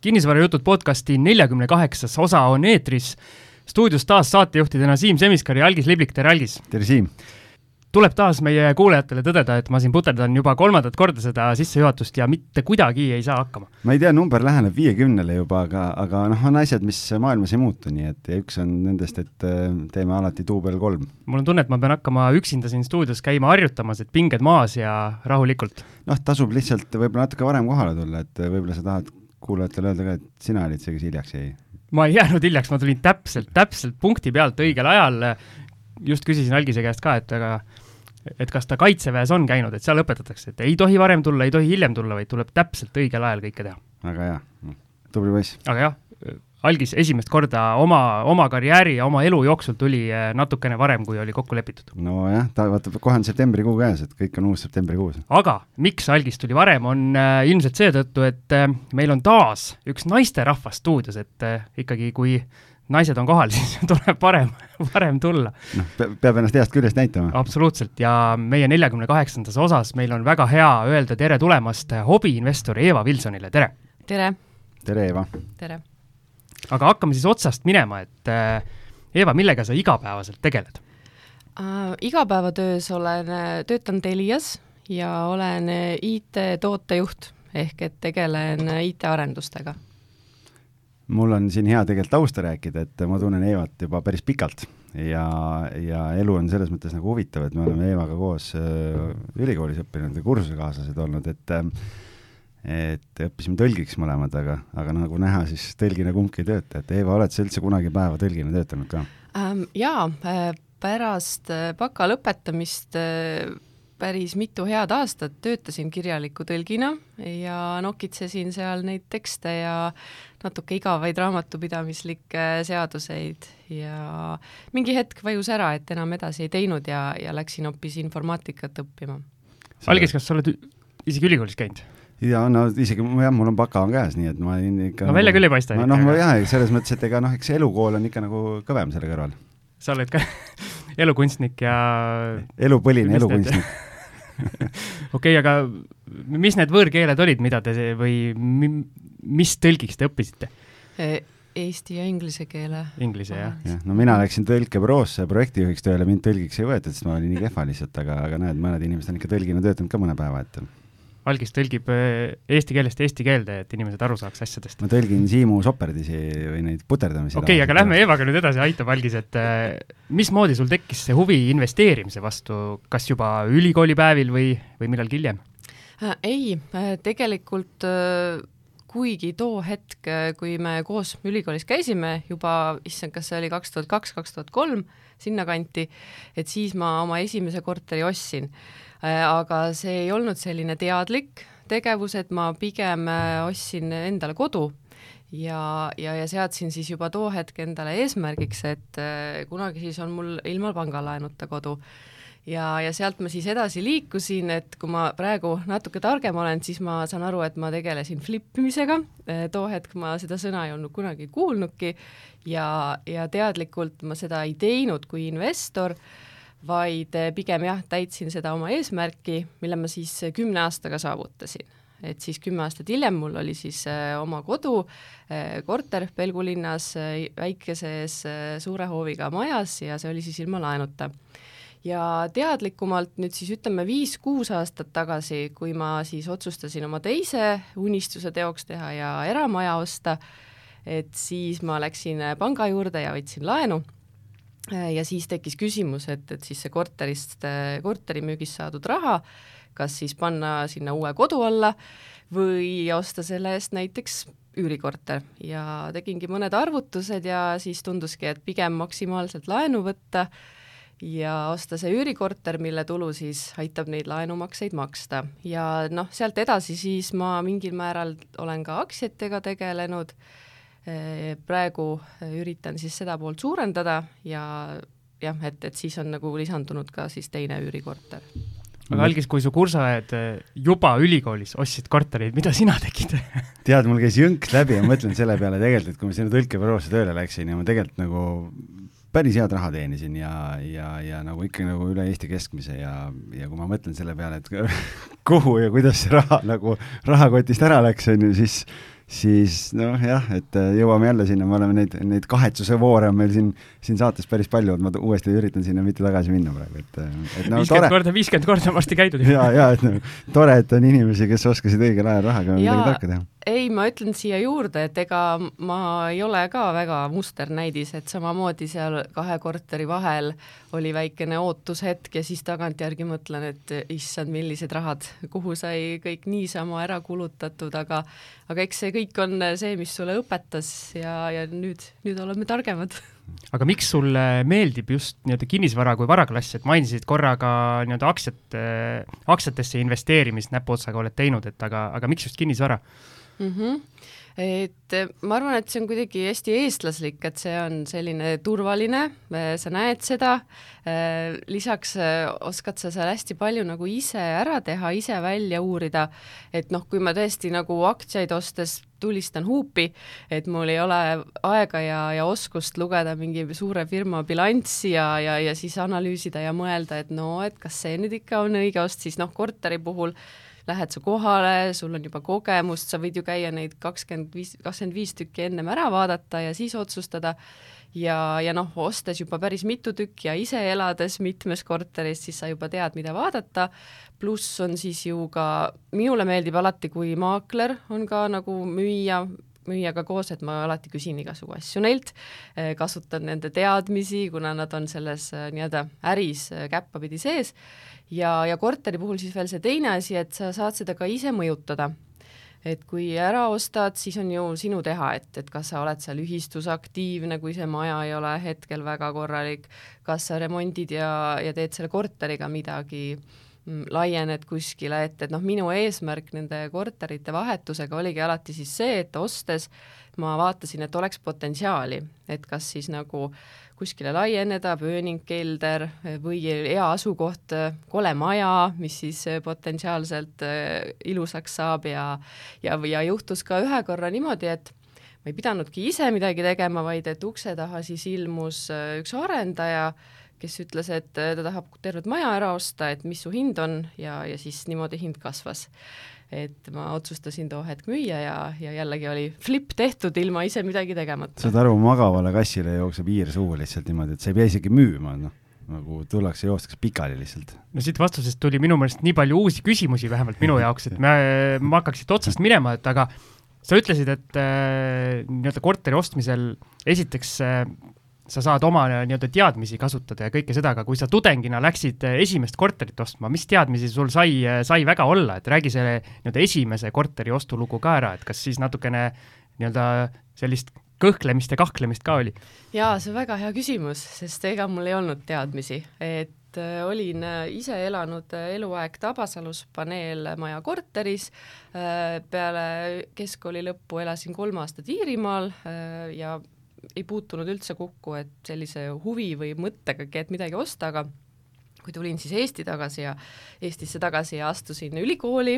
kinnisvarajutud podcasti neljakümne kaheksas osa on eetris. stuudios taas saatejuhtidena Siim Semiskar ja Algis Liblik, tere Algis! tere Siim! tuleb taas meie kuulajatele tõdeda, et ma siin puterdan juba kolmandat korda seda sissejuhatust ja mitte kuidagi ei saa hakkama. ma ei tea, number läheneb viiekümnele juba, aga, aga noh, on asjad, mis maailmas ei muutu, nii et ja üks on nendest, et äh, teeme alati duubel kolm. mul on tunne, et ma pean hakkama üksinda siin stuudios käima harjutamas, et pinged maas ja rahulikult. noh, tasub lihtsalt võib-olla natuke varem kohale tulla, et võib-olla sa tahad kuulajatele öelda ka, et sina olid see, kes hiljaks jäi ma ei jäänud hiljaks, ma tulin täpselt, täpselt punkti pealt õigel ajal. just küsisin Algise käest ka, et aga et kas ta kaitseväes on käinud, et seal õpetatakse, et ei tohi varem tulla, ei tohi hiljem tulla, vaid tuleb täpselt õigel ajal kõike teha. väga hea, tubli poiss. aga jah, algis esimest korda oma, oma karjääri ja oma elu jooksul tuli eh, natukene varem, kui oli kokku lepitud. nojah, ta vaata, kohe on septembrikuu käes, et kõik on uus septembrikuus. aga miks algis tuli varem, on äh, ilmselt seetõttu, et äh, meil on taas üks naisterahvas stuudios, et äh, ikkagi kui naised on kohal, siis tuleb varem, varem tulla. noh, peab ennast heast küljest näitama. absoluutselt, ja meie neljakümne kaheksandas osas meil on väga hea öelda tere tulemast hobiinvestor Eeva Wilsonile, tere! tere! tere, Eeva! tere! Aga hakkame siis otsast minema, et äh, Eeva, millega sa igapäevaselt tegeled uh,? igapäevatöös olen, töötan Telias ja olen IT-tootejuht ehk et tegelen IT-arendustega mul on siin hea tegelikult tausta rääkida, et ma tunnen Eevat juba päris pikalt ja, ja elu on selles mõttes nagu huvitav, et me oleme Eevaga koos äh, ülikoolis õppinud ja kursusekaaslased olnud, et äh, et õppisime tõlgiks mõlemad, aga, aga nagu näha, siis tõlgina kumbki ei tööta, et Eeva, oled sa üldse kunagi päeva tõlgina töötanud ka ähm,? Jaa, äh, pärast äh, baka lõpetamist äh, päris mitu head aastat töötasin kirjaliku tõlgina ja nokitsesin seal neid tekste ja natuke igavaid raamatupidamislikke seaduseid ja mingi hetk vajus ära, et enam edasi ei teinud ja, ja läksin hoopis informaatikat õppima. Algis, kas sa oled isegi ülikoolis käinud? Ja no isegi jah, mul on baka on käes, nii et ma olin ikka no välja nagu, küll ei paista. noh, jah, selles mõttes, et ega noh, eks elukool on ikka nagu kõvem selle kõrval. sa oled ka elukunstnik ja elupõline elukunstnik okei okay,, aga mis need võõrkeeled olid, mida te või mis tõlgiks te õppisite? E, eesti ja inglise keele. Inglise, jah? jah, no mina läksin tõlkebüroosse projektijuhiks tööle, mind tõlgiks ei võetud, sest ma olin nii kehva lihtsalt, aga, aga näed, mõned inimesed on ikka tõlgina töötanud ka mõne päeva, et algis tõlgib äh, eesti keelest eesti keelde, et inimesed aru saaks asjadest. ma tõlgin Siimu soperdisi või neid puterdamisi. okei okay,, aga lähme Eevaga nüüd edasi, aitab Algis, et äh, mismoodi sul tekkis see huvi investeerimise vastu, kas juba ülikoolipäevil või, või millalgi hiljem äh,? ei tegelikult kuigi too hetk, kui me koos ülikoolis käisime juba, issand, kas see oli kaks tuhat kaks, kaks tuhat kolm, sinnakanti, et siis ma oma esimese korteri ostsin aga see ei olnud selline teadlik tegevus, et ma pigem äh, ostsin endale kodu ja, ja, ja seadsin siis juba too hetk endale eesmärgiks, et äh, kunagi siis on mul ilma pangalaenuta kodu. ja, ja sealt ma siis edasi liikusin, et kui ma praegu natuke targem olen, siis ma saan aru, et ma tegelesin flippimisega, too hetk ma seda sõna ei olnud kunagi kuulnudki ja, ja teadlikult ma seda ei teinud kui investor vaid eh, pigem jah, täitsin seda oma eesmärki, mille ma siis eh, kümne aastaga saavutasin. et siis kümme aastat hiljem mul oli siis äh, oma kodu korter Pelgu linnas väikeses suure hooviga majas ja see oli siis ilma laenuta. ja teadlikumalt nüüd siis ütleme viis-kuus aastat tagasi, kui ma siis otsustasin oma teise unistuse teoks teha ja eramaja osta, et siis ma läksin panga juurde ja võtsin laenu ja siis tekkis küsimus, et, et siis see korterist, äh, korterimüügist saadud raha, kas siis panna sinna uue kodu alla või osta selle eest näiteks üürikorter. Ja tegingi mõned arvutused ja siis tunduski, et pigem maksimaalselt laenu võtta ja osta see üürikorter, mille tulu siis aitab neid laenumakseid maksta. Ja noh, sealt edasi siis ma mingil määral olen ka aktsiatega tegelenud praegu eh, üritan siis seda poolt suurendada ja jah, et, et siis on nagu lisandunud ka siis teine üürikorter. aga Algis, kui su kursaajad eh, juba ülikoolis ostsid kortereid, mida sina tegid tead, mul käis jõnks läbi ja mõtlen selle peale tegelikult, et kui ma sinna tõlkebüroosse tööle läksin ja ma tegelikult nagu päris head raha teenisin ja, ja, ja nagu ikka nagu üle Eesti keskmise ja, ja kui ma mõtlen selle peale, et kuhu ja kuidas see raha nagu rahakotist ära läks, on ju, siis siis noh, jah, et äh, jõuame jälle sinna, me oleme neid, neid kahetsuse voore on meil siin, siin saates päris palju, et ma uuesti üritan sinna mitte tagasi minna praegu, et, äh, et no viiskümmend korda, viiskümmend korda on varsti käidud. ja, ja et no, tore, et on inimesi, kes oskasid õigel ajal rahaga midagi tarka teha. Ei, ma ütlen siia juurde, et ega ma ei ole ka väga musternäidis, et samamoodi seal kahe korteri vahel oli väikene ootushetk ja siis tagantjärgi mõtlen, et issand, millised rahad, kuhu sai kõik niisama ära kulutatud, aga aga eks see kõik on see, mis sulle õpetas ja, ja nüüd, nüüd oleme targemad. aga miks sulle meeldib just nii-öelda kinnisvara kui varaklass, et mainisid korra ka nii-öelda aktsiate, aktsiatesse investeerimist näpuotsaga oled teinud, et aga, aga miks just kinnisvara mm? -hmm et ma arvan, et see on kuidagi hästi eestlaslik, et see on selline turvaline, sa näed seda, lisaks oskad sa seal hästi palju nagu ise ära teha, ise välja uurida, et noh, kui ma tõesti nagu aktsiaid ostes tulistan huupi, et mul ei ole aega ja, ja oskust lugeda mingi suure firma bilanssi ja, ja, ja siis analüüsida ja mõelda, et no, et kas see nüüd ikka on õige ost, siis noh, korteri puhul lähed sa kohale, sul on juba kogemust, sa võid ju käia neid kakskümmend viis, kakskümmend viis tükki ennem ära vaadata ja siis otsustada, ja, ja noh, ostes juba päris mitu tükki ja ise elades mitmes korteris, siis sa juba tead, mida vaadata, pluss on siis ju ka, minule meeldib alati, kui maakler on ka nagu müüja, müüjaga koos, et ma alati küsin igasugu asju neilt, eh, kasutan nende teadmisi, kuna nad on selles eh, nii-öelda äris eh, käppapidi sees ja, ja korteri puhul siis veel see teine asi, et sa saad seda ka ise mõjutada. et kui ära ostad, siis on ju sinu teha, et, et kas sa oled seal ühistus aktiivne, kui see maja ei ole hetkel väga korralik, kas sa remondid ja, ja teed selle korteriga midagi laiened kuskile, et, et noh, minu eesmärk nende korterite vahetusega oligi alati siis see, et ostes ma vaatasin, et oleks potentsiaali, et kas siis nagu kuskile laieneda, pööningkelder või hea asukoht, kole maja, mis siis potentsiaalselt äh, ilusaks saab ja ja, ja juhtus ka ühe korra niimoodi, et ma ei pidanudki ise midagi tegema, vaid et ukse taha siis ilmus üks arendaja, kes ütles, et äh, ta tahab tervet maja ära osta, et mis su hind on ja, ja siis niimoodi hind kasvas et ma otsustasin too hetk müüa ja, ja jällegi oli flip tehtud ilma ise midagi tegemata. saad aru, magavale kassile jookseb hiir suhu lihtsalt niimoodi, et sa ei pea isegi müüma, noh nagu tullakse, joostakse pikali lihtsalt. no siit vastusest tuli minu meelest nii palju uusi küsimusi, vähemalt minu jaoks, et me, ma hakkaks siit otsast minema, et aga sa ütlesid, et äh, nii-öelda korteri ostmisel esiteks äh, sa saad oma nii-öelda teadmisi kasutada ja kõike seda, aga kui sa tudengina läksid eh, esimest korterit ostma, mis teadmisi sul sai, eh, sai väga olla, et räägi selle nii-öelda esimese korteri ostulugu ka ära, et kas siis natukene nii-öelda sellist kõhklemist ja kahklemist ka oli? jaa, see on väga hea küsimus, sest ega mul ei olnud teadmisi, et äh, olin äh, ise elanud äh, eluaeg Tabasalus paneelmaja korteris, peale keskkooli lõppu elasin kolm aastat Iirimaal ja ei puutunud üldse kokku, et sellise huvi või mõttegagi, et midagi osta, aga kui tulin siis Eesti tagasi ja Eestisse tagasi ja astusin ülikooli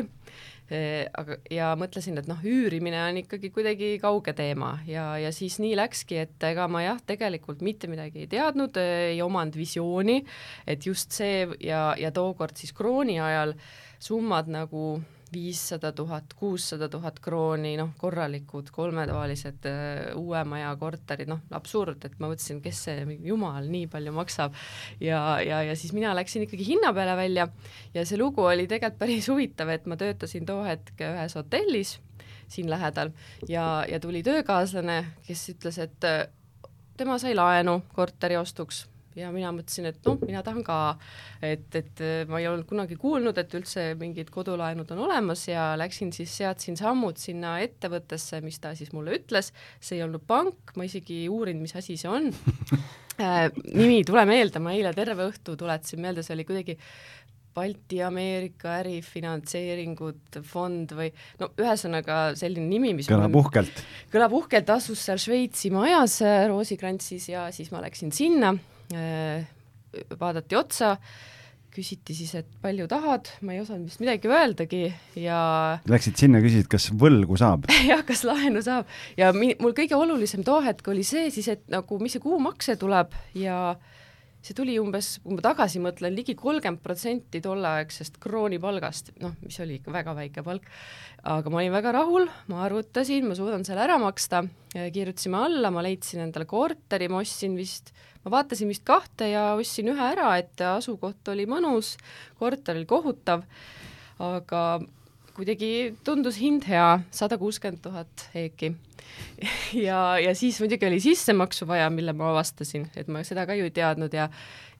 eh,, aga, ja mõtlesin, et noh, üürimine on ikkagi kuidagi kauge teema ja, ja siis nii läkski, et ega ma jah, tegelikult mitte midagi ei teadnud, ei omanud visiooni, et just see ja, ja tookord siis krooni ajal summad nagu viissada tuhat, kuussada tuhat krooni, noh, korralikud kolmetoalised äh, uue maja korterid, noh, absurd, et ma mõtlesin, kes see, jumal, nii palju maksab. ja, ja, ja siis mina läksin ikkagi hinna peale välja ja see lugu oli tegelikult päris huvitav, et ma töötasin too hetk ühes hotellis siin lähedal ja, ja tuli töökaaslane, kes ütles, et äh, tema sai laenu korteri ostuks ja mina mõtlesin, et noh, mina tahan ka, et, et äh, ma ei olnud kunagi kuulnud, et üldse mingid kodulaenud on olemas ja läksin siis, seadsin sammud sinna ettevõttesse, mis ta siis mulle ütles, see ei olnud pank, ma isegi ei uurinud, mis asi see on. Äh, nimi ei tule meelde, ma eile terve õhtu tuletasin meelde, see oli kuidagi Balti-Ameerika ärifinantseeringud fond või no ühesõnaga selline nimi, mis kõlab uhkelt. kõlab uhkelt, asus seal Šveitsi majas äh, Roosikrantsis ja siis ma läksin sinna vaadati otsa, küsiti siis, et palju tahad, ma ei osanud vist midagi öeldagi ja Läksid sinna, küsisid, kas võlgu saab. Jah, kas laenu saab. Ja mi-, mul kõige olulisem too hetk oli see siis, et nagu mis see kuumakse tuleb ja see tuli umbes, kui ma tagasi mõtlen, ligi kolmkümmend protsenti tolleaegsest kroonipalgast, noh, mis oli ikka väga väike palk, aga ma olin väga rahul, ma arvutasin, ma suudan selle ära maksta, kirjutasime alla, ma leidsin endale korteri, ma ostsin vist, ma vaatasin vist kahte ja ostsin ühe ära, et asukoht oli mõnus, korter oli kohutav, aga kuidagi tundus hind hea, sada kuuskümmend tuhat EEK-i. ja, ja siis muidugi oli sissemaksu vaja, mille ma avastasin, et ma seda ka ju ei teadnud ja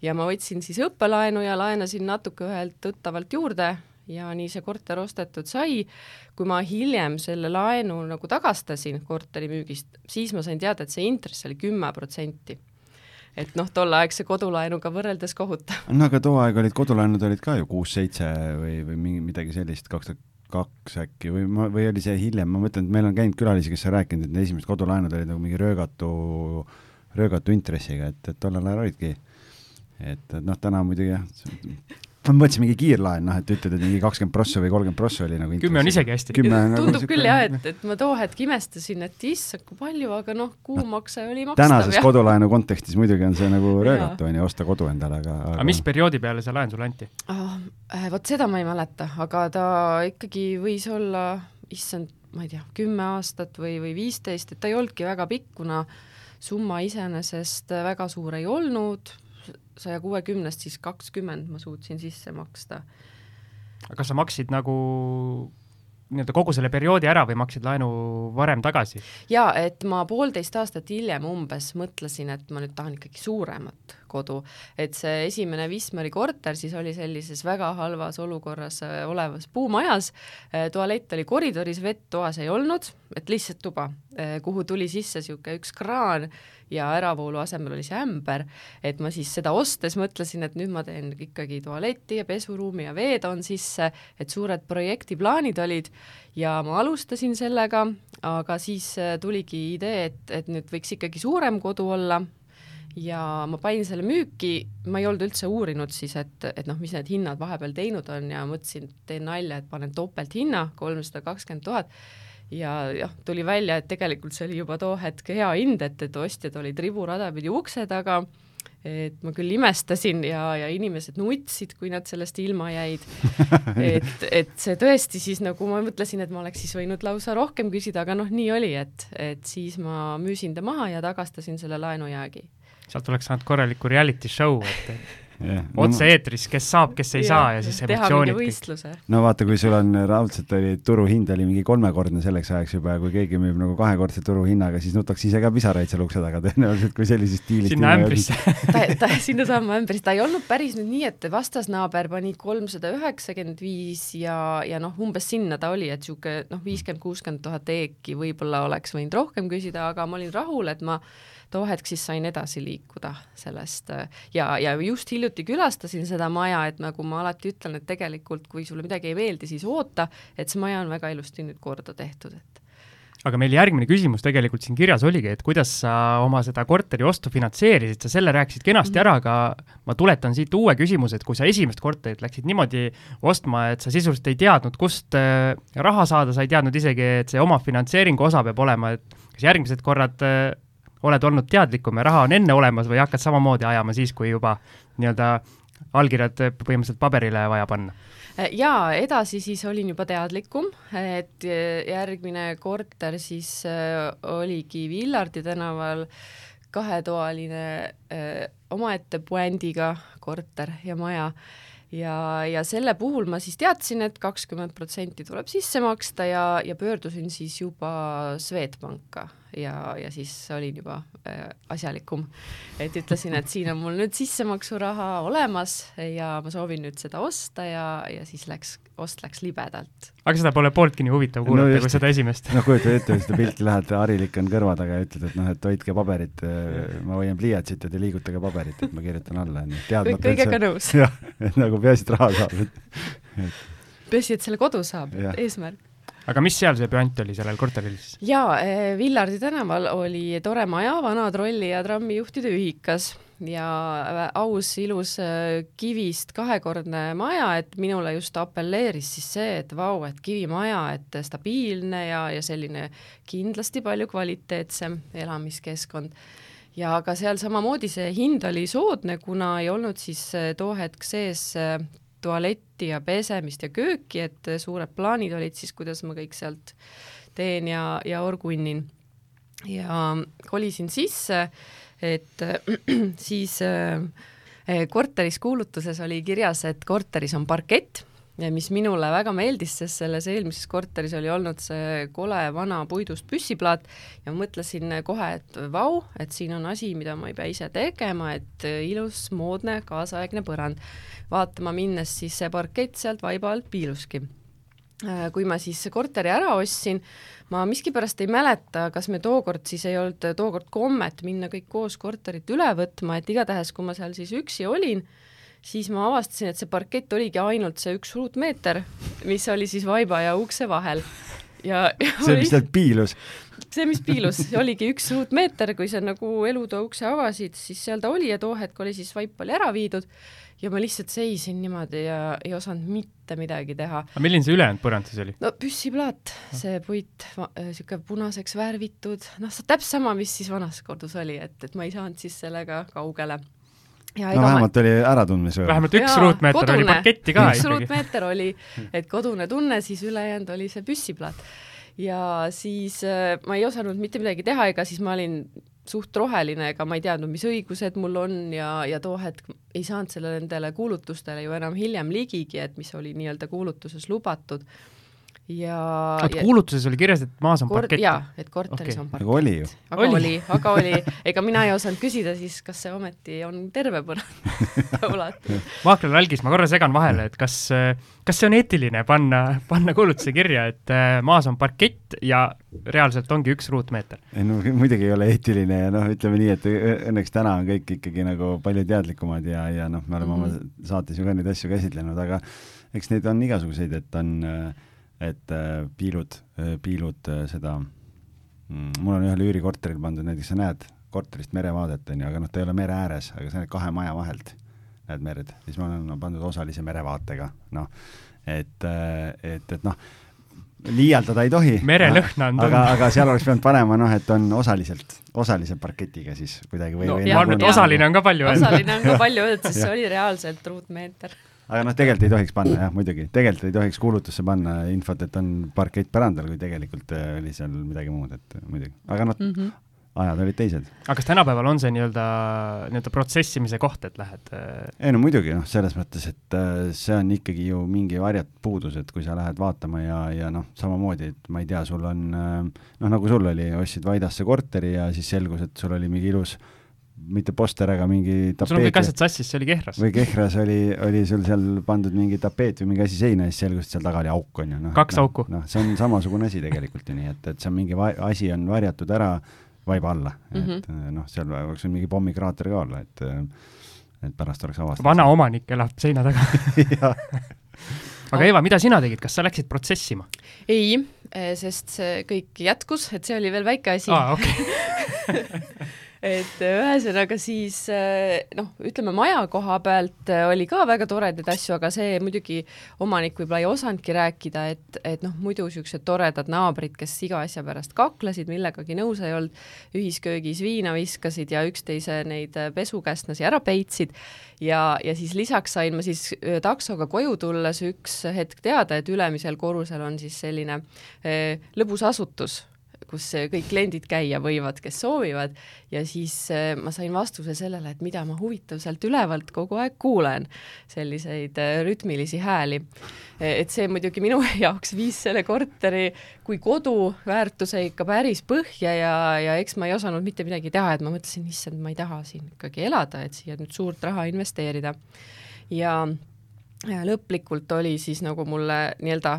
ja ma võtsin siis õppelaenu ja laenasin natuke ühelt tuttavalt juurde ja nii see korter ostetud sai. kui ma hiljem selle laenu nagu tagastasin korteri müügist, siis ma sain teada, et see intress oli kümme protsenti et noh, tolleaegse kodulaenuga võrreldes kohutav. no aga too aeg olid kodulaenud olid ka ju kuus-seitse või, või mingi midagi sellist, kaks tuhat kaks äkki või ma, või oli see hiljem, ma mõtlen, et meil on käinud külalisi, kes on rääkinud, et need esimesed kodulaenud olid nagu mingi röögatu, röögatu intressiga, et, et tollel ajal olidki. et, et noh, täna muidugi jah, ma mõtlesin mingi kiirlaen, noh, et ütled, et mingi kakskümmend prossa või kolmkümmend prossa oli nagu kümme on isegi hästi. tundub nagu küll jah, et, et ma too hetk imestasin, et issand, kui palju, aga noh, kuumakse oli makstav. tänases ja. kodulaenu kontekstis muidugi on see nagu röögatu, on ju, osta kodu endale, aga, aga aga mis perioodi peale see laen sulle anti oh,? Vot seda ma ei mäleta, aga ta ikkagi võis olla, issand, ma ei tea, kümme aastat või, või viisteist, et ta ei olnudki väga pikk, kuna summa iseenesest väga suur ei olnud, saja kuuekümnest siis kakskümmend ma suutsin sisse maksta. aga kas sa maksid nagu nii-öelda kogu selle perioodi ära või maksid laenu varem tagasi? jaa, et ma poolteist aastat hiljem umbes mõtlesin, et ma nüüd tahan ikkagi suuremat kodu, et see esimene Wismari korter siis oli sellises väga halvas olukorras äh, olevas puumajas, äh, tualett oli koridoris, vett toas ei olnud, et lihtsalt tuba, äh, kuhu tuli sisse niisugune üks kraan ja äravoolu asemel oli see ämber, et ma siis seda ostes mõtlesin, et nüüd ma teen ikkagi tualeti ja pesuruumi ja veetoon sisse, et suured projektiplaanid olid ja ma alustasin sellega, aga siis tuligi idee, et, et nüüd võiks ikkagi suurem kodu olla ja ma panin selle müüki, ma ei olnud üldse uurinud siis, et, et noh, mis need hinnad vahepeal teinud on ja mõtlesin, et teen nalja, et panen topelthinna, kolmsada kakskümmend tuhat, ja jah, tuli välja, et tegelikult see oli juba too hetk hea hind, et, et ostjad olid riburada pidi ukse taga, et ma küll imestasin ja, ja inimesed nutsid, kui nad sellest ilma jäid. et, et see tõesti siis nagu ma mõtlesin, et ma oleks siis võinud lausa rohkem küsida, aga noh, nii oli, et, et siis ma müüsin ta maha ja tagastasin selle laenujäägi sealt oleks saanud korraliku reality show, et yeah. otse-eetris, kes saab, kes ei ja, saa ja siis emotsioonid. no vaata, kui sul on raudselt oli turuhind oli mingi kolmekordne selleks ajaks juba ja kui keegi müüb nagu kahekordse turuhinnaga, siis nutaks ise ka pisaraid seal ukse taga tõenäoliselt, kui sellises stiilis. sinna ämbrisse ta, ta sinnasamma ämbrisse, ta ei olnud päris nüüd nii, et vastasnaaber pani kolmsada üheksakümmend viis ja, ja noh, umbes sinna ta oli, et niisugune noh, viiskümmend, kuuskümmend tuhat eeki võib-olla oleks võinud rohkem küsida, aga ma olin rahul, et ma too hetk siis sain edasi liikuda sellest ja, ja just hiljuti külastasin seda maja, et nagu ma alati ütlen, et tegelikult kui sulle midagi ei meeldi, siis oota, et see maja on väga ilusti nüüd korda tehtud, et. Aga meil järgmine küsimus tegelikult siin kirjas oligi, et kuidas sa oma seda korteri ostu finantseerisid, sa selle rääkisid kenasti ära, aga ma tuletan siit uue küsimuse, et kui sa esimest korterit läksid niimoodi ostma, et sa sisuliselt ei teadnud, kust äh, raha saada, sa ei teadnud isegi, et see omafinantseeringu osa peab olema, et kas järgmised korrad äh, oled olnud teadlikum ja raha on enne olemas või hakkad samamoodi ajama siis, kui juba nii-öelda allkirjad põhimõtteliselt paberile vaja panna? jaa, edasi siis olin juba teadlikum, et järgmine korter siis äh, oligi Villardi tänaval kahetoaline äh, omaette puändiga korter ja maja ja, ja selle puhul ma siis teadsin, et kakskümmend protsenti tuleb sisse maksta ja, ja pöördusin siis juba Swedbanka ja, ja siis olin juba äh, asjalikum. et ütlesin, et siin on mul nüüd sissemaksuraha olemas ja ma soovin nüüd seda osta ja, ja siis läks, ost läks libedalt. aga seda pole pooltki nii huvitav kuulata no kui seda esimest. no kujuta ette seda pilti, lähed, Harilik on kõrva taga ja ütled, et noh, et hoidke paberit, äh, ma hoian pliiatsit ja te liigutage paberit, et ma kirjutan alla, onju. kõigega nõus. jah, et nagu peaasi, et raha saab, et, et peaasi, et selle kodu saab, eesmärk aga mis seal see püant oli, sellel korteril siis? jaa, eh, Villardi tänaval oli tore maja, vana trolli- ja trammijuhtide ühikas ja äh, aus, ilus äh, kivist kahekordne maja, et minule just apelleeris siis see, et vau, et kivimaja, et stabiilne ja, ja selline kindlasti palju kvaliteetsem elamiskeskkond ja aga seal samamoodi see hind oli soodne, kuna ei olnud siis too hetk sees tualetti ja pesemist ja kööki, et suured plaanid olid siis, kuidas ma kõik sealt teen ja, ja orgunnin. ja kolisin sisse, et siis äh, korteris kuulutuses oli kirjas, et korteris on parkett ja mis minule väga meeldis, sest selles eelmises korteris oli olnud see kole vana puidust püssiplaat ja mõtlesin kohe, et vau, et siin on asi, mida ma ei pea ise tegema, et ilus, moodne, kaasaegne põrand. vaatama minnes, siis see parkett sealt vaiba alt piiluski. Äh, kui ma siis korteri ära ostsin, ma miskipärast ei mäleta, kas me tookord siis ei olnud tookord kommet minna kõik koos korterit üle võtma, et igatahes, kui ma seal siis üksi olin, siis ma avastasin, et see parkett oligi ainult see üks ruutmeeter, mis oli siis vaiba ja ukse vahel. ja, ja see, mis sealt piilus? See, mis piilus, oligi üks ruutmeeter, kui sa nagu elutoa ukse avasid, siis seal ta oli ja too hetk oli siis vaip oli ära viidud ja ma lihtsalt seisin niimoodi ja ei osanud mitte midagi teha. aga milline see ülejäänud põrand siis oli? no püssiplaat, see puit, niisugune punaseks värvitud, noh, täpselt sama, mis siis vanas kodus oli, et, et ma ei saanud siis sellega kaugele Ja no vähemalt ma... oli äratundmisvõime. vähemalt üks ruutmeeter oli parketti ka üks ruutmeeter oli, et kodune tunne, siis ülejäänud oli see püssiplaat. Ja siis äh, ma ei osanud mitte midagi teha, ega siis ma olin suht roheline, ega ma ei teadnud, mis õigused mul on ja, ja too hetk ei saanud selle nendele kuulutustele ju enam hiljem ligigi, et mis oli nii-öelda kuulutuses lubatud ja oot, kuulutuses oli kirjas, et maas on kord, parkett? jaa, et korteris okay. on parkett. aga oli ju. aga oli, oli, aga oli, ega mina ei osanud küsida siis, kas see ometi on terve põrand ulatus. maakler Algis, ma korra segan vahele, et kas, kas see on eetiline panna, panna kuulutuse kirja, et äh, maas on parkett ja reaalselt ongi üks ruutmeeter? ei no muidugi ei ole eetiline ja noh, ütleme nii, et õnneks täna on kõik ikkagi nagu palju teadlikumad ja, ja noh, me oleme mm -hmm. oma saates ju ka neid asju käsitlenud, aga eks neid on igasuguseid, et on äh, et äh, piilud, äh, piilud äh, seda mm,, mul on ühel üürikorteril pandud, näiteks sa näed korterist merevaadet, on ju, aga noh, ta ei ole mere ääres, aga sa näed kahe maja vahelt, näed merd, siis ma olen no, pandud osalise merevaatega, noh, et, et, et noh, liialdada ei tohi. merelõhna on tunda. aga, aga seal oleks pidanud panema noh, et on osaliselt, osalise parketiga siis kuidagi või no,. ma arvan, et osaline on ka palju öeldud. osaline on ka palju öeldud, sest see oli reaalselt ruutmeeter aga noh, tegelikult ei tohiks panna jah, muidugi, tegelikult ei tohiks kuulutusse panna infot, et on parkett põrandal, kui tegelikult äh, oli seal midagi muud, et muidugi, aga noh mm -hmm., ajad olid teised. aga kas tänapäeval on see nii-öelda, nii-öelda protsessimise koht, et lähed? Äh, ei no muidugi, noh, selles mõttes, et äh, see on ikkagi ju mingi varjatud puudus, et kui sa lähed vaatama ja, ja noh, samamoodi, et ma ei tea, sul on noh, nagu sul oli, ostsid Vaidasse korteri ja siis selgus, et sul oli mingi ilus äh, mitte poster, aga mingi tapeet. sul on kõik asjad sassis, see oli Kehras. või Kehras oli, oli sul seal pandud mingi tapeet või mingi asi seina ja siis selgus, et seal taga oli auk, on ju. No, kaks no, auku. noh, see on samasugune asi tegelikult ju nii, et, et see on mingi asi on varjatud ära vaiba alla mm, -hmm. et noh, seal võiks mingi pommikraater ka olla, et et pärast oleks avastatud. vana omanik elab seina taga aga Eva, mida sina tegid, kas sa läksid protsessima? ei, sest see kõik jätkus, et see oli veel väike asi ah,. Okay. et äh, ühesõnaga siis äh, noh, ütleme maja koha pealt äh, oli ka väga toredaid asju, aga see muidugi omanik võib-olla ei osanudki rääkida, et, et noh, muidu niisugused toredad naabrid, kes iga asja pärast kaklesid, millegagi nõus ei olnud, ühisköögis viina viskasid ja üksteise neid pesukästlasi ära peitsid. Ja, ja siis lisaks sain ma siis taksoga koju tulles üks hetk teada, et ülemisel korrusel on siis selline lõbus asutus kus kõik kliendid käia võivad, kes soovivad ja siis äh, ma sain vastuse sellele, et mida ma huvitav sealt ülevalt kogu aeg kuulen, selliseid äh, rütmilisi hääli. E, et see muidugi minu jaoks viis selle korteri kui kodu väärtuse ikka päris põhja ja, ja eks ma ei osanud mitte midagi teha, et ma mõtlesin, issand, ma ei taha siin ikkagi elada, et siia nüüd suurt raha investeerida. ja lõplikult oli siis nagu mulle nii-öelda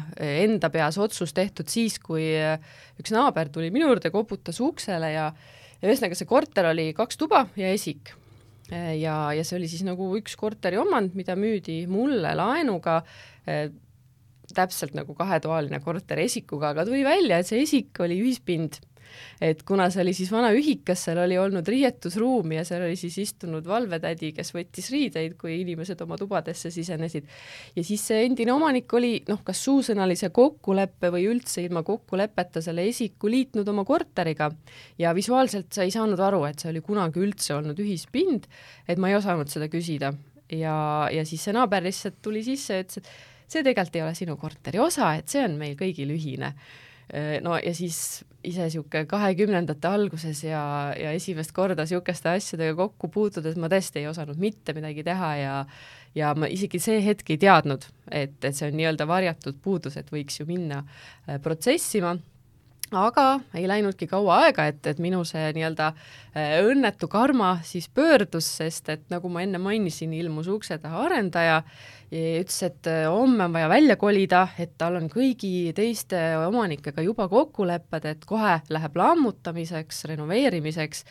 enda peas otsus tehtud siis, kui üks naaber tuli minu juurde, koputas uksele ja ja ühesõnaga, see korter oli kaks tuba ja esik. ja, ja see oli siis nagu üks korteri omand, mida müüdi mulle laenuga äh,, täpselt nagu kahetoaline korter esikuga, aga tuli välja, et see esik oli ühispind et kuna see oli siis vana ühikas, seal oli olnud riietusruum ja seal oli siis istunud valvetädi, kes võttis riideid, kui inimesed oma tubadesse sisenesid. ja siis see endine omanik oli noh, kas suusõnalise kokkuleppe või üldse ilma kokkuleppeta selle esiku liitnud oma korteriga. Ja visuaalselt sa ei saanud aru, et see oli kunagi üldse olnud ühispind, et ma ei osanud seda küsida. Ja, ja siis see naaber lihtsalt tuli sisse ja ütles, et see tegelikult ei ole sinu korteri osa, et see on meil kõigil ühine no ja siis ise niisugune kahekümnendate alguses ja, ja esimest korda niisuguste asjadega kokku puutudes ma tõesti ei osanud mitte midagi teha ja ja ma isegi see hetk ei teadnud, et, et see on nii-öelda varjatud puudus, et võiks ju minna äh, protsessima aga ei läinudki kaua aega, et, et minu see nii-öelda äh, õnnetu karma siis pöördus, sest et nagu ma enne mainisin, ilmus ukse taha arendaja ja ütles, et äh, homme on vaja välja kolida, et tal on kõigi teiste omanikega juba kokkulepped, et kohe läheb lammutamiseks, renoveerimiseks.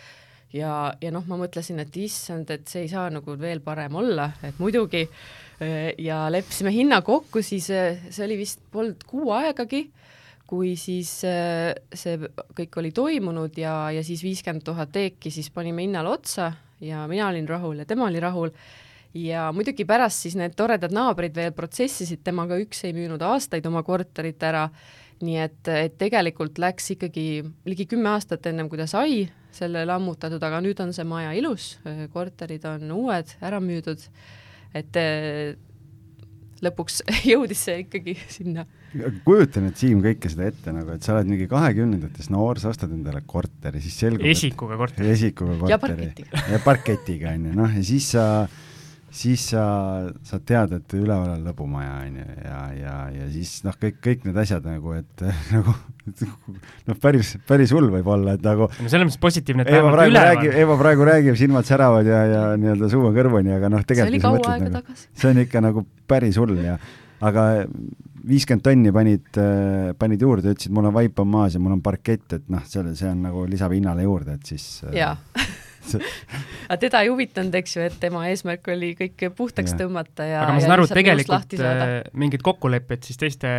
Ja, ja noh, ma mõtlesin, et issand, et see ei saa nagu veel parem olla, et muidugi äh, ja leppisime hinna kokku, siis see oli vist polnud kuu aegagi kui siis äh, see kõik oli toimunud ja, ja siis viiskümmend tuhat eeki siis panime hinnale otsa ja mina olin rahul ja tema oli rahul. Ja muidugi pärast siis need toredad naabrid veel protsessisid temaga, üks ei müünud aastaid oma korterit ära, nii et, et tegelikult läks ikkagi ligi kümme aastat ennem, kui ta sai selle lammutatud, aga nüüd on see maja ilus, korterid on uued, ära müüdud, et lõpuks jõudis see ikkagi sinna. Kujuta nüüd, Siim, kõike seda ette nagu, et sa oled mingi kahekümnendates noor, sa ostad endale korteri, siis selgub esikuga korteri. esikuga korteri. ja parketiga. ja parketiga, on ju, noh, ja siis sa siis sa saad teada, et üleval on lõbumaja, on ju, ja, ja, ja siis noh, kõik, kõik need asjad nagu, et nagu noh, päris, päris hull võib olla, et nagu no selles mõttes positiivne, et Eva praegu räägib, Eva praegu räägib, silmad säravad ja, ja nii-öelda suu on kõrvuni, aga noh, tegelikult see oli kaua aega nagu, tagasi. see on ikka nagu päris hull ja aga viiskümmend tonni panid, panid juurde, ütlesid, mul on vaip on maas ja mul on parkett, et noh, selle, see on nagu lisab hinnale juurde, et siis jaa aga teda ei huvitanud, eks ju, et tema eesmärk oli kõik puhtaks ja. tõmmata ja aga ma saan aru, et tegelikult äh, mingeid kokkuleppeid siis teiste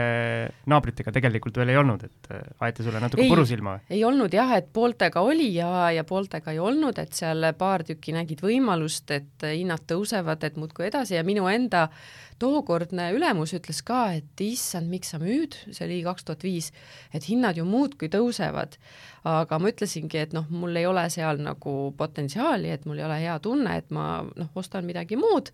naabritega tegelikult veel ei olnud, et äh, aeti sulle natuke puru silma? ei olnud jah, et pooltega oli ja, ja pooltega ei olnud, et seal paar tükki nägid võimalust, et hinnad tõusevad, et muudkui edasi ja minu enda tookordne ülemus ütles ka, et issand, miks sa müüd, see oli kaks tuhat viis, et hinnad ju muudkui tõusevad aga ma ütlesingi, et noh, mul ei ole seal nagu potentsiaali, et mul ei ole hea tunne, et ma noh, ostan midagi muud.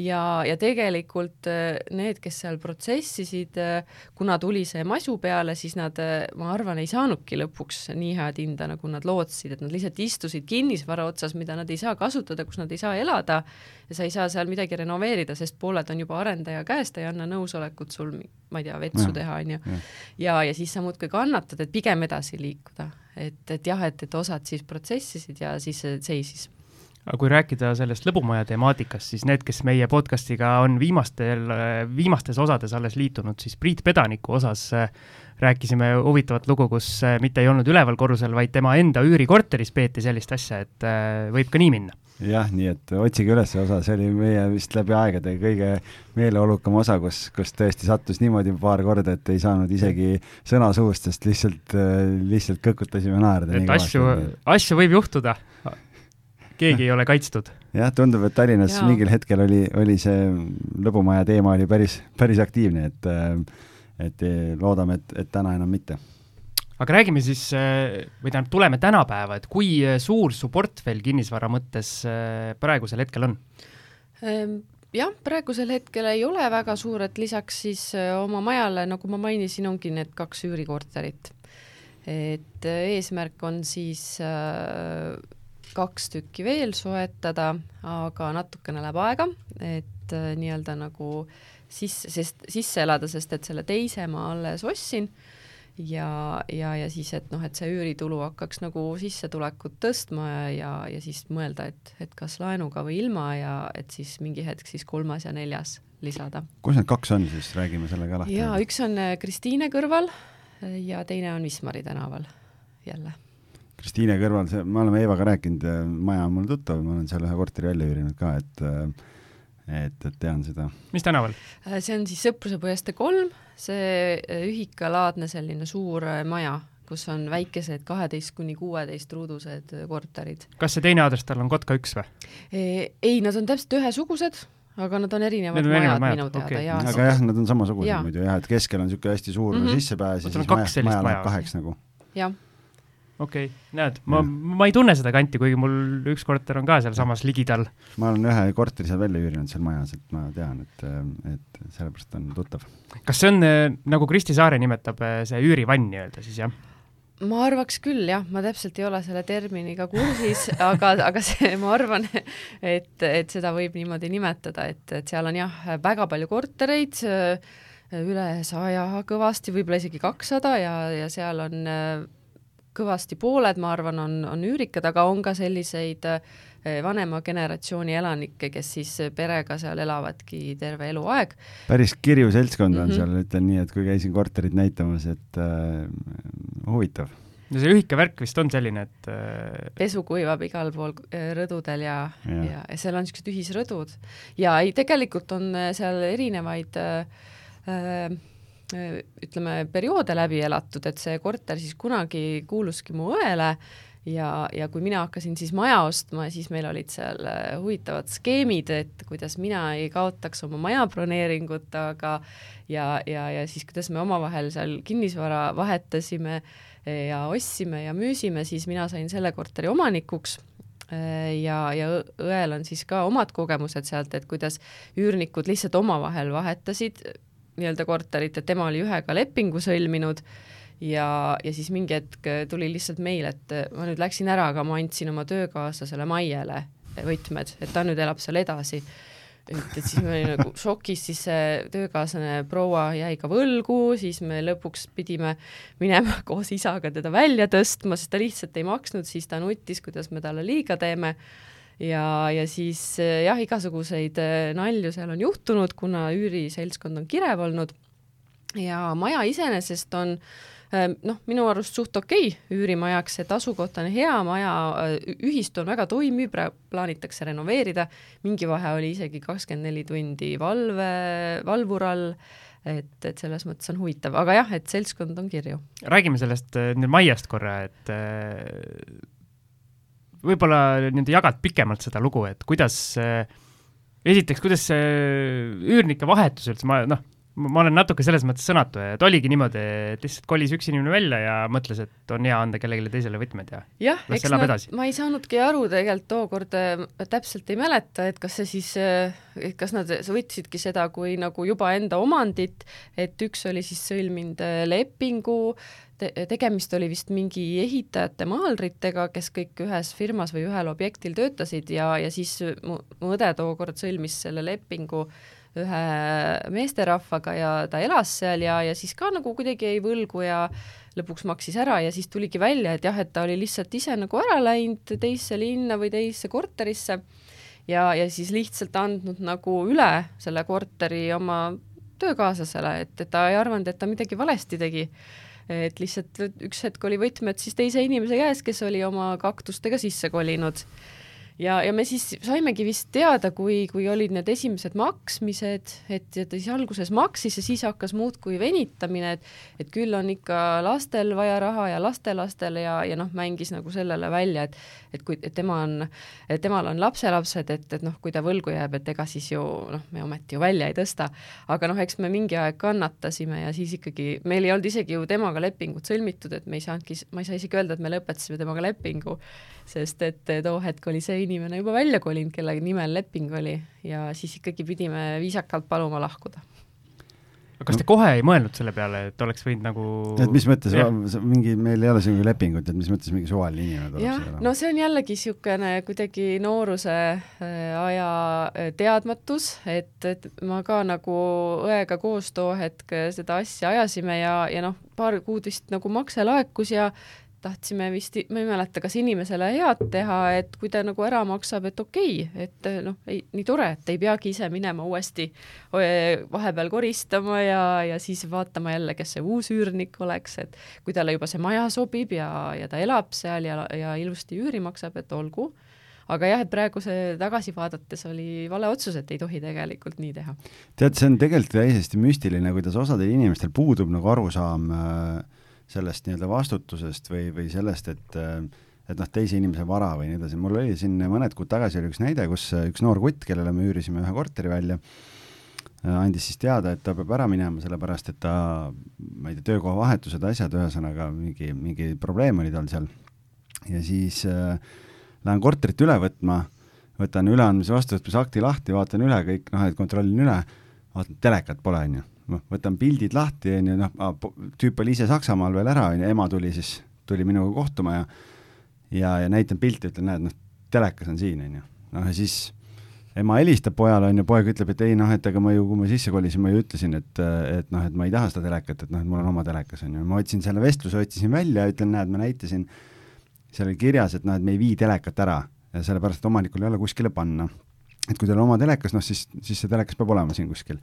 Ja, ja tegelikult äh, need, kes seal protsessisid, äh, kuna tuli see masu peale, siis nad, äh, ma arvan, ei saanudki lõpuks nii head hinda, nagu nad lootsid, et nad lihtsalt istusid kinnisvara otsas, mida nad ei saa kasutada, kus nad ei saa elada. Ja sa ei saa seal midagi renoveerida, sest pooled on juba arendaja käes, ta ei anna nõusolekut sul, ma ei tea, vetsu ja, teha, on ju. ja, ja siis sa muudkui kannatad, et pigem edasi liikuda et, et jah, et, et osad siis protsessisid ja siis seisis aga kui rääkida sellest lõbumaja temaatikast, siis need, kes meie podcast'iga on viimastel, viimastes osades alles liitunud, siis Priit Pedaniku osas äh, rääkisime huvitavat lugu, kus äh, mitte ei olnud üleval korrusel, vaid tema enda üürikorteris peeti sellist asja, et äh, võib ka nii minna. jah, nii et otsige üles see osa, see oli meie vist läbi aegade kõige meeleolukam osa, kus, kus tõesti sattus niimoodi paar korda, et ei saanud isegi sõna suust, sest lihtsalt, lihtsalt kõkutasime naerda. et asju, asju võib juhtuda keegi ei ole kaitstud. jah, tundub, et Tallinnas ja. mingil hetkel oli, oli see lõbumaja teema oli päris, päris aktiivne, et et loodame, et, et täna enam mitte. aga räägime siis, või tähendab, tuleme tänapäeva, et kui suur su portfell kinnisvara mõttes praegusel hetkel on? Ehm, jah, praegusel hetkel ei ole väga suur, et lisaks siis oma majale, nagu ma mainisin, ongi need kaks üürikorterit. et eesmärk on siis äh, kaks tükki veel soetada, aga natukene läheb aega, et äh, nii-öelda nagu sisse, sest sisse elada, sest et selle teise ma alles ostsin ja, ja, ja siis, et noh, et see üüritulu hakkaks nagu sissetulekut tõstma ja, ja, ja siis mõelda, et, et kas laenuga või ilma ja et siis mingi hetk siis kolmas ja neljas lisada. kus need kaks on siis, räägime selle ka lahti. jaa, üks on äh, Kristiine kõrval ja teine on Wismari tänaval jälle Kristiine kõrval, see, me oleme Eevaga rääkinud, maja on mulle tuttav, ma olen seal ühe korteri välja üürinud ka, et et, et tean seda. mis tänaval? see on siis Sõpruse põieste kolm, see ühikalaadne selline suur maja, kus on väikesed kaheteist kuni kuueteist ruudused korterid. kas see teine aadress tal on Kotka üks või? ei, nad on täpselt ühesugused, aga nad on erinevad need majad, majad minu teada okay. ja aga jah, nad on samasugused ja. muidu jah, et keskel on niisugune hästi suur mm -hmm. sissepääs ja siis maja, maja läheb kaheks nagu. jah okei okay., näed, ma, ma ei tunne seda kanti, kuigi mul üks korter on ka sealsamas ligidal. ma olen ühe korteri seal välja üürinud seal majas, et ma tean, et, et sellepärast on tuttav. kas see on, nagu Kristi Saare nimetab, see üürivann nii-öelda siis, jah? ma arvaks küll jah, ma täpselt ei ole selle terminiga kursis, aga, aga see, ma arvan, et, et seda võib niimoodi nimetada, et, et seal on jah, väga palju kortereid, üle saja kõvasti, võib-olla isegi kakssada ja, ja seal on kõvasti pooled, ma arvan, on, on üürikad, aga on ka selliseid vanema generatsiooni elanikke, kes siis perega seal elavadki terve eluaeg. päris kirju seltskond on mm -hmm. seal, ütlen nii, et kui käisin korterit näitamas, et äh, huvitav no see lühike värk vist on selline, et äh... pesu kuivab igal pool äh, rõdudel ja, ja., ja, ja seal on niisugused ühisrõdud ja ei, tegelikult on äh, seal erinevaid äh, äh, ütleme, perioode läbi elatud, et see korter siis kunagi kuuluski mu õele ja, ja kui mina hakkasin siis maja ostma, siis meil olid seal äh, huvitavad skeemid, et kuidas mina ei kaotaks oma maja broneeringut, aga ja, ja, ja siis kuidas me omavahel seal kinnisvara vahetasime ja ostsime ja müüsime, siis mina sain selle korteri omanikuks äh, ja, ja õel on siis ka omad kogemused sealt, et kuidas üürnikud lihtsalt omavahel vahetasid nii-öelda korterit, et tema oli ühega lepingu sõlminud ja, ja siis mingi hetk tuli lihtsalt meil, et ma nüüd läksin ära, aga ma andsin oma töökaaslasele Maiele võtmed, et ta nüüd elab seal edasi. et, et siis me olime nagu šokis, siis see töökaaslane proua jäi ka võlgu, siis me lõpuks pidime minema koos isaga teda välja tõstma, sest ta lihtsalt ei maksnud, siis ta nutis, kuidas me talle liiga teeme ja, ja siis eh, jah, igasuguseid eh, nalju seal on juhtunud, kuna üüriseltskond on kirev olnud. Ja maja iseenesest on eh, noh, minu arust suht okei okay, üürimajaks, et asukoht on hea, maja ühistu on väga toimiv, plaanitakse renoveerida, mingi vahe oli isegi kakskümmend neli tundi valve, valvur all, et, et selles mõttes on huvitav, aga jah, et seltskond on kirju. räägime sellest nüüd Maiast korra, et võib-olla nii-öelda jagad pikemalt seda lugu, et kuidas esiteks, kuidas see üürnike vahetus üldse, ma noh, ma olen natuke selles mõttes sõnatu, et oligi niimoodi, et lihtsalt kolis üks inimene välja ja mõtles, et on hea anda kellelegi teisele võtmed ja jah, eks nad, ma ei saanudki aru tegelikult tookord, äh, täpselt ei mäleta, et kas see siis, äh, kas nad võtsidki seda kui nagu juba enda omandit, et üks oli siis sõlminud äh, lepingu te, tegemist oli vist mingi ehitajate maalritega, kes kõik ühes firmas või ühel objektil töötasid ja, ja siis mu, mu õde tookord sõlmis selle lepingu ühe meesterahvaga ja ta elas seal ja, ja siis ka nagu kuidagi jäi võlgu ja lõpuks maksis ära ja siis tuligi välja, et jah, et ta oli lihtsalt ise nagu ära läinud teisse linna või teisse korterisse ja, ja siis lihtsalt andnud nagu üle selle korteri oma töökaaslasele, et, et ta ei arvanud, et ta midagi valesti tegi et lihtsalt üks hetk oli võtmed siis teise inimese käes, kes oli oma kaktustega sisse kolinud ja, ja me siis saimegi vist teada, kui, kui olid need esimesed maksmised, et, et ta siis alguses maksis ja siis hakkas muudkui venitamine, et et küll on ikka lastel vaja raha ja lastelastel ja, ja noh, mängis nagu sellele välja, et et kui, et tema on, temal on lapselapsed, et, et noh, kui ta võlgu jääb, et ega siis ju noh, me ometi ju välja ei tõsta. aga noh, eks me mingi aeg kannatasime ja siis ikkagi, meil ei olnud isegi ju temaga lepingut sõlmitud, et me ei saanudki, ma ei saa isegi öelda, et me lõpetasime temaga lepingu, sest et too hetk oli see inimene juba välja kolinud, kelle nimel leping oli ja siis ikkagi pidime viisakalt paluma lahkuda. Kas te kohe ei mõelnud selle peale, et oleks võinud nagu et mis mõttes, mingi, meil ei ole siin lepingut, et mis mõttes mingi suvaline inimene tuleb jah, no see on jällegi niisugune kuidagi nooruse äh, aja äh, teadmatus, et, et ma ka nagu õega koos too hetk seda asja ajasime ja, ja noh, paar kuud vist nagu makse laekus ja tahtsime vist, ma ei mäleta, kas inimesele head teha, et kui ta nagu ära maksab, et okei okay,, et noh, ei, nii tore, et ei peagi ise minema uuesti vahepeal koristama ja, ja siis vaatama jälle, kes see uus üürnik oleks, et kui talle juba see maja sobib ja, ja ta elab seal ja, ja ilusti üüri maksab, et olgu. aga jah, et praegu see tagasi vaadates oli vale otsus, et ei tohi tegelikult nii teha. tead, see on tegelikult täiesti müstiline, kuidas osadel inimestel puudub nagu arusaam äh, sellest nii-öelda vastutusest või, või sellest, et et noh, teise inimese vara või nii edasi, mul oli siin mõned kuud tagasi oli üks näide, kus üks noor kutt, kellele me üürisime ühe korteri välja, andis siis teada, et ta peab ära minema, sellepärast et ta, ma ei tea, töökohavahetused, asjad, ühesõnaga mingi, mingi probleem oli tal seal. ja siis äh, lähen korterit üle võtma, võtan üleandmise vastuvõtmise akti lahti, vaatan üle kõik, noh, et kontrollin üle, vaatan, telekat pole, on ju noh, võtan pildid lahti, on ju, noh, tüüp oli ise Saksamaal veel ära, on ju, ema tuli siis, tuli minuga kohtuma ja ja, ja näitan pilti, ütlen, näed, noh, telekas on siin, on ju. noh, ja siis ema helistab pojale, on ju, poeg ütleb, et ei noh, et ega ma ju, kui ma sisse kolisin, ma ju ütlesin, et, et noh, et ma ei taha seda telekat, et noh, et mul on oma telekas, on ju. ma otsin selle vestluse, otsisin välja, ütlen, näed, ma näitasin, seal oli kirjas, et noh, et me ei vii telekat ära sellepärast, et omanikul ei ole kuskile panna. et kui teil on oma telekas, noh siis, siis see telekas peab olema siin kuskil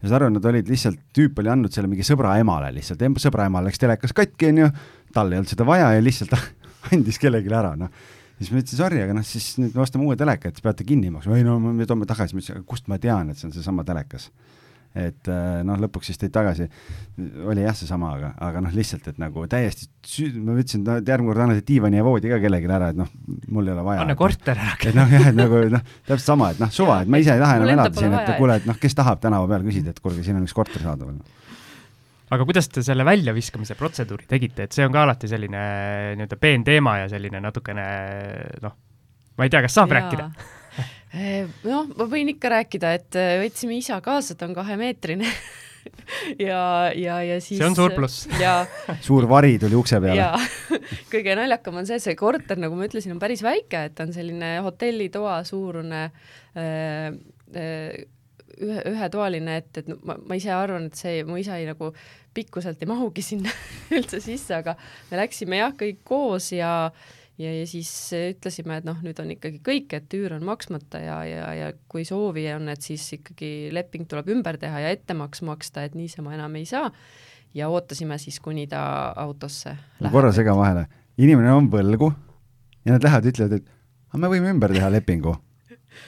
ja saad aru, nad olid lihtsalt, tüüp oli andnud selle mingi sõbra emale lihtsalt, sõbra emal läks telekas katki, onju, tal ei olnud seda vaja ja lihtsalt andis kellelegi ära, noh. siis ma ütlesin, sorry, aga noh, siis nüüd me ostame uue teleka, et peate kinni maksma, ei no me toome tagasi, ma ütlesin, kust ma tean, et see on seesama telekas et äh, noh, lõpuks siis tõid tagasi, oli jah, seesama, aga, aga noh, lihtsalt, et nagu täiesti süü-, ma ütlesin, et järgmine kord anna see diivani ja voodi ka kellelegi ära, et noh, mul ei ole vaja. anna korter ära. et noh, jah, et nagu noh, täpselt sama, et noh, suva, et ma ise ei taha enam elada siin, et kuule, et noh, kes tahab tänava peal küsida, et kuulge, siin on üks korter saadaval aga kuidas te selle väljaviskamise protseduuri tegite, et see on ka alati selline nii-öelda peen teema ja selline natukene noh, ma ei tea, kas saab Jaa. rääkida noh, ma võin ikka rääkida, et eh, võtsime isa kaasa, ta on kahemeetrine ja, ja, ja siis see on suur pluss. suur vari tuli ukse peale. kõige naljakam on see, see korter, nagu ma ütlesin, on päris väike, et on selline hotellitoa suurune äh, äh, ühe, ühetoaline, et, et ma, ma ise arvan, et see, mu isa ei nagu pikkuselt ei mahugi sinna üldse sisse, aga me läksime jah, kõik koos ja äh, ja, ja siis ütlesime, et noh, nüüd on ikkagi kõik, et üür on maksmata ja, ja, ja kui soovi on, et siis ikkagi leping tuleb ümber teha ja ettemaks maksta, et niisama enam ei saa. ja ootasime siis, kuni ta autosse läheb. korra segan vahele, inimene on võlgu ja nad lähevad, ütlevad, et aga me võime ümber teha lepingu.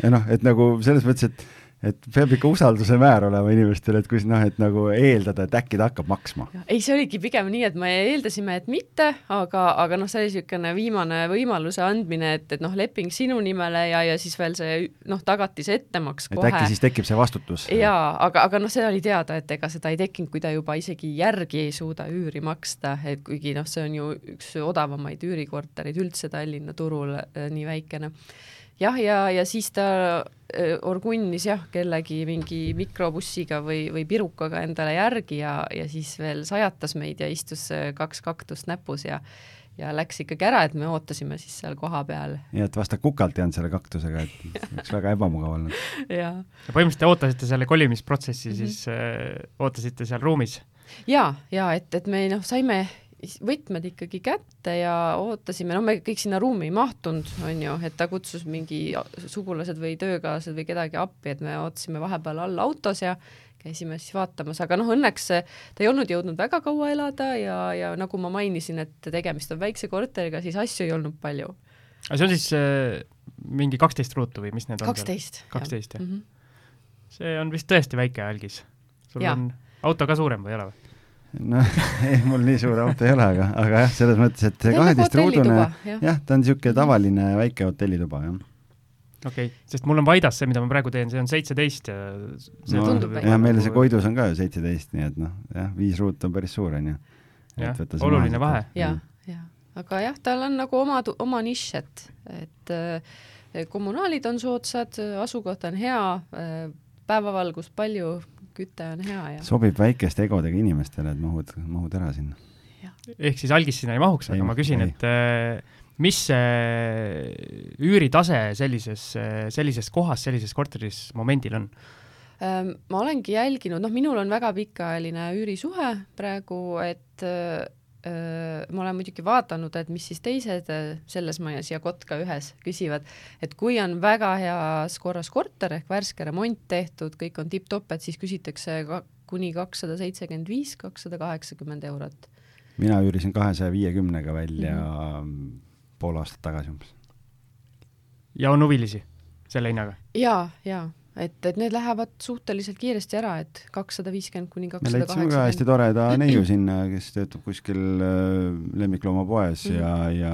ja noh, et nagu selles mõttes, et et peab ikka usalduse määr olema inimestel, et kui noh, et nagu eeldada, et äkki ta hakkab maksma. ei, see oligi pigem nii, et me eeldasime, et mitte, aga, aga noh, see oli niisugune viimane võimaluse andmine, et, et noh, leping sinu nimele ja, ja siis veel see noh, tagatise ettemaks kohe. et äkki siis tekib see vastutus. jaa, aga, aga noh, see oli teada, et ega seda ei tekkinud, kui ta juba isegi järgi ei suuda üüri maksta, et kuigi noh, see on ju üks odavamaid üürikortereid üldse Tallinna turul, äh, nii väikene jah, ja, ja siis ta äh, orgunnis jah, kellegi mingi mikrobussiga või, või pirukaga endale järgi ja, ja siis veel sajatas meid ja istus äh, kaks kaktust näpus ja ja läks ikkagi ära, et me ootasime siis seal kohapeal. nii et vasta kukalt jäänud selle kaktusega, et oleks väga ebamugav olnud. ja põhimõtteliselt te ootasite selle kolimisprotsessi mm, -hmm. siis äh, ootasite seal ruumis? ja, ja et, et me noh, saime võtmed ikkagi kätte ja ootasime, no me kõik sinna ruumi ei mahtunud, on ju, et ta kutsus mingi sugulased või töökaaslased või kedagi appi, et me ootasime vahepeal all autos ja käisime siis vaatamas, aga noh, õnneks ta ei olnud jõudnud väga kaua elada ja, ja nagu ma mainisin, et tegemist on väikse korteriga, siis asju ei olnud palju. aga see on siis äh, mingi kaksteist ruutu või mis need on? kaksteist. kaksteist, jah mm? -hmm. see on vist tõesti väike algis. sul ja. on auto ka suurem või ei ole või? Noh, ei, mul nii suur auto ei ole, aga, aga jah, selles mõttes, et see kaheteistruudune, jah, ta on niisugune tavaline väike hotellituba, jah. okei okay., sest mul on Vaidas see, mida ma praegu teen, see on seitseteist ja see no, tundub jah, meil see Koidus on ka ju seitseteist, nii et noh, jah, viis ruutu on päris suur, on ju. jah, oluline vahe. ja, ja, aga jah, tal on nagu oma, oma nišš, et, et äh, kommunaalid on soodsad, asukoht on hea äh,, päevavalgust palju, küte on hea ja sobib väikeste egodega inimestele, et mahud, mahud ära sinna. ehk siis algis sinna ei mahuks, aga ma küsin, et äh, mis see üüritase sellises, sellises kohas, sellises korteris momendil on? Ma olengi jälginud, noh, minul on väga pikaajaline üürisuhe praegu, et äh, ma olen muidugi vaadanud, et mis siis teised selles majas ja Kotka ühes küsivad, et kui on väga heas korras korter ehk värske remont tehtud, kõik on tipp-topp, et siis küsitakse ka kuni kakssada seitsekümmend viis, kakssada kaheksakümmend eurot. mina üürisin kahesaja viiekümnega välja mm -hmm. pool aastat tagasi umbes. ja on huvilisi selle hinnaga? ja, ja et, et need lähevad suhteliselt kiiresti ära, et kakssada viiskümmend kuni me kakssada leidsime ka hästi kaheksakümmend. toreda neiu sinna, kes töötab kuskil äh, lemmikloomapoes Mhm. ja, ja,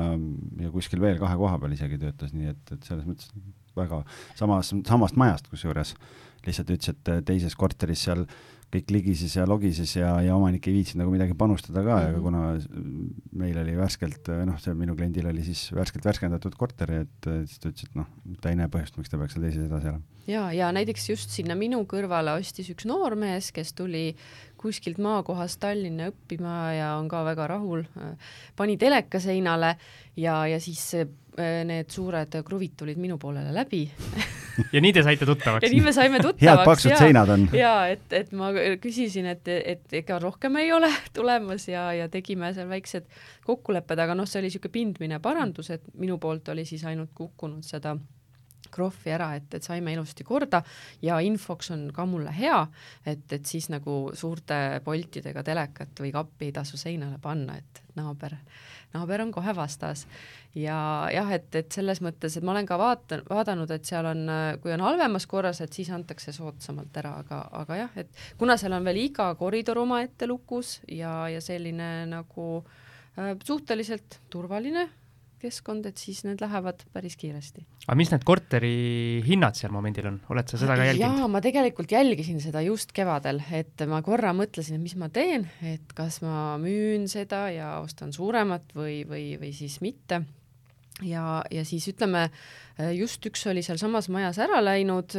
ja kuskil veel kahe koha peal isegi töötas, nii et, et selles mõttes väga samas, samast majast kusjuures. lihtsalt ütles, et äh, teises korteris seal kõik ligises ja logises ja, ja omanik ei viitsinud nagu midagi panustada ka ja Mhm. kuna meil oli värskelt, noh, see minu kliendil oli siis värskelt värskendatud korter, et siis ta ütles, et noh, ta ei näe põhjust, miks ta peaks seal teises edasi elama. ja, ja näiteks just sinna minu kõrvale ostis üks noormees, kes tuli kuskilt maakohast Tallinna õppima ja on ka väga rahul, pani teleka seinale ja, ja siis need suured kruvid tulid minu poolele läbi. Ja nii te saite tuttavaks. Ja nii me saime head tuttavaks paksud ja, seinad on. ja et, et ma küsisin, et, et ega rohkem ei ole tulemas ja, ja tegime seal väiksed kokkulepped, aga noh, see oli niisugune pindmine parandus, et minu poolt oli siis ainult kukkunud seda krohvi ära, et, et saime ilusti korda ja infoks on ka mulle hea, et, et siis nagu suurte poltidega telekat või kappi ei tasu seinale panna, et naaber, naaber on kohe vastas. ja jah, et, et selles mõttes, et ma olen ka vaata-, vaadanud, et seal on, kui on halvemas korras, et siis antakse soodsamalt ära, aga, aga jah, et kuna seal on veel iga koridor omaette lukus ja, ja selline nagu äh, suhteliselt turvaline keskkond, et siis need lähevad päris kiiresti. aga mis need korteri hinnad seal momendil on, oled sa seda ka jälginud? jaa, ma tegelikult jälgisin seda just kevadel, et ma korra mõtlesin, et mis ma teen, et kas ma müün seda ja ostan suuremat või, või, või siis mitte. ja, ja siis ütleme, just üks oli sealsamas majas ära läinud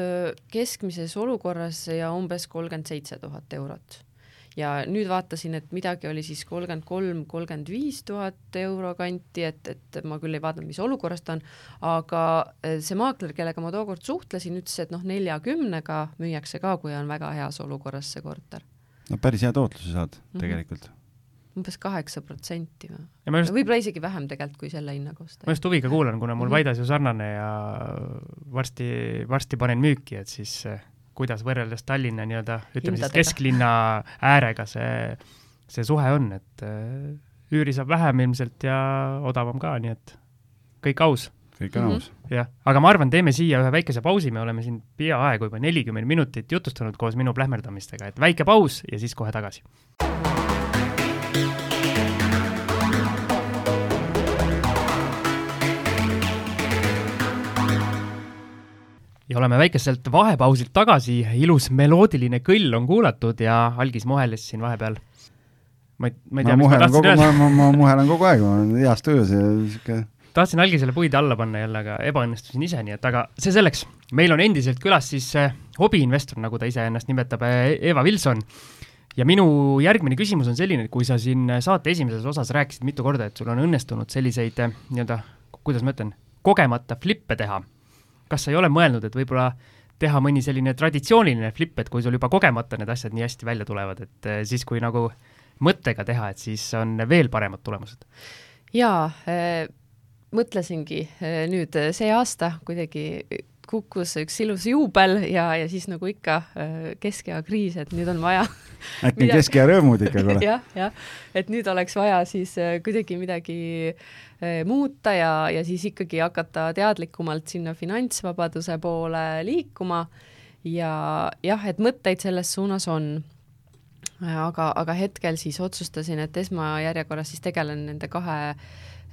keskmises olukorras ja umbes kolmkümmend seitse tuhat eurot ja nüüd vaatasin, et midagi oli siis kolmkümmend kolm, kolmkümmend viis tuhat euro kanti, et, et ma küll ei vaadanud, mis olukorras ta on, aga eh, see maakler, kellega ma tookord suhtlesin, ütles, et noh, neljakümnega müüakse ka, kui on väga heas olukorras see korter. no päris hea tootluse saad mm. -hmm. tegelikult. umbes kaheksa protsenti või? just, võib-olla isegi vähem tegelikult, kui selle hinnaga osta. ma just huviga kuulan, kuna mul Mhm. Vaidas ju sarnane ja varsti, varsti panen müüki, et siis eh, kuidas võrreldes Tallinna nii-öelda, ütleme siis Hindadega. kesklinna äärega see, see suhe on, et äh, üüri saab vähem ilmselt ja odavam ka, nii et kõik aus. kõik on Mhm. aus. jah, aga ma arvan, teeme siia ühe väikese pausi, me oleme siin peaaegu juba nelikümmend minutit jutustanud koos minu plähmerdamistega, et väike paus ja siis kohe tagasi. Ja oleme väikeselt vahepausilt tagasi, ilus meloodiline kõll on kuulatud ja algis muheles siin vahepeal. ma ei, ma ei tea, mis ma tahtsin kogu, öelda ma, ma, ma muhelan kogu aeg, ma olen heas tujus ja sihuke tahtsin algisele puid alla panna jälle, aga ebaõnnestusin ise, nii et aga see selleks. meil on endiselt külas siis äh, hobiinvestor, nagu ta iseennast nimetab äh,, Eva Wilson. ja minu järgmine küsimus on selline, et kui sa siin saate esimeses osas rääkisid mitu korda, et sul on õnnestunud selliseid nii-öelda, kuidas ma ütlen, kogemata flippe teha. Kas sa ei ole mõelnud, et võib-olla teha mõni selline traditsiooniline flip, et kui sul juba kogemata need asjad nii hästi välja tulevad, et äh, siis, kui nagu mõttega teha, et siis on veel paremad tulemused? jaa äh,, mõtlesingi äh, nüüd see aasta kuidagi kukkus üks ilus juubel ja, ja siis nagu ikka äh, keskea kriis, et nüüd on vaja äkki Midagi- kesk- ja rõõmud ikka, kuule. jah, jah, et nüüd oleks vaja siis äh, kuidagi midagi äh, muuta ja, ja siis ikkagi hakata teadlikumalt sinna finantsvabaduse poole liikuma ja jah, et mõtteid selles suunas on. aga, aga hetkel siis otsustasin, et esmajärjekorras siis tegelen nende kahe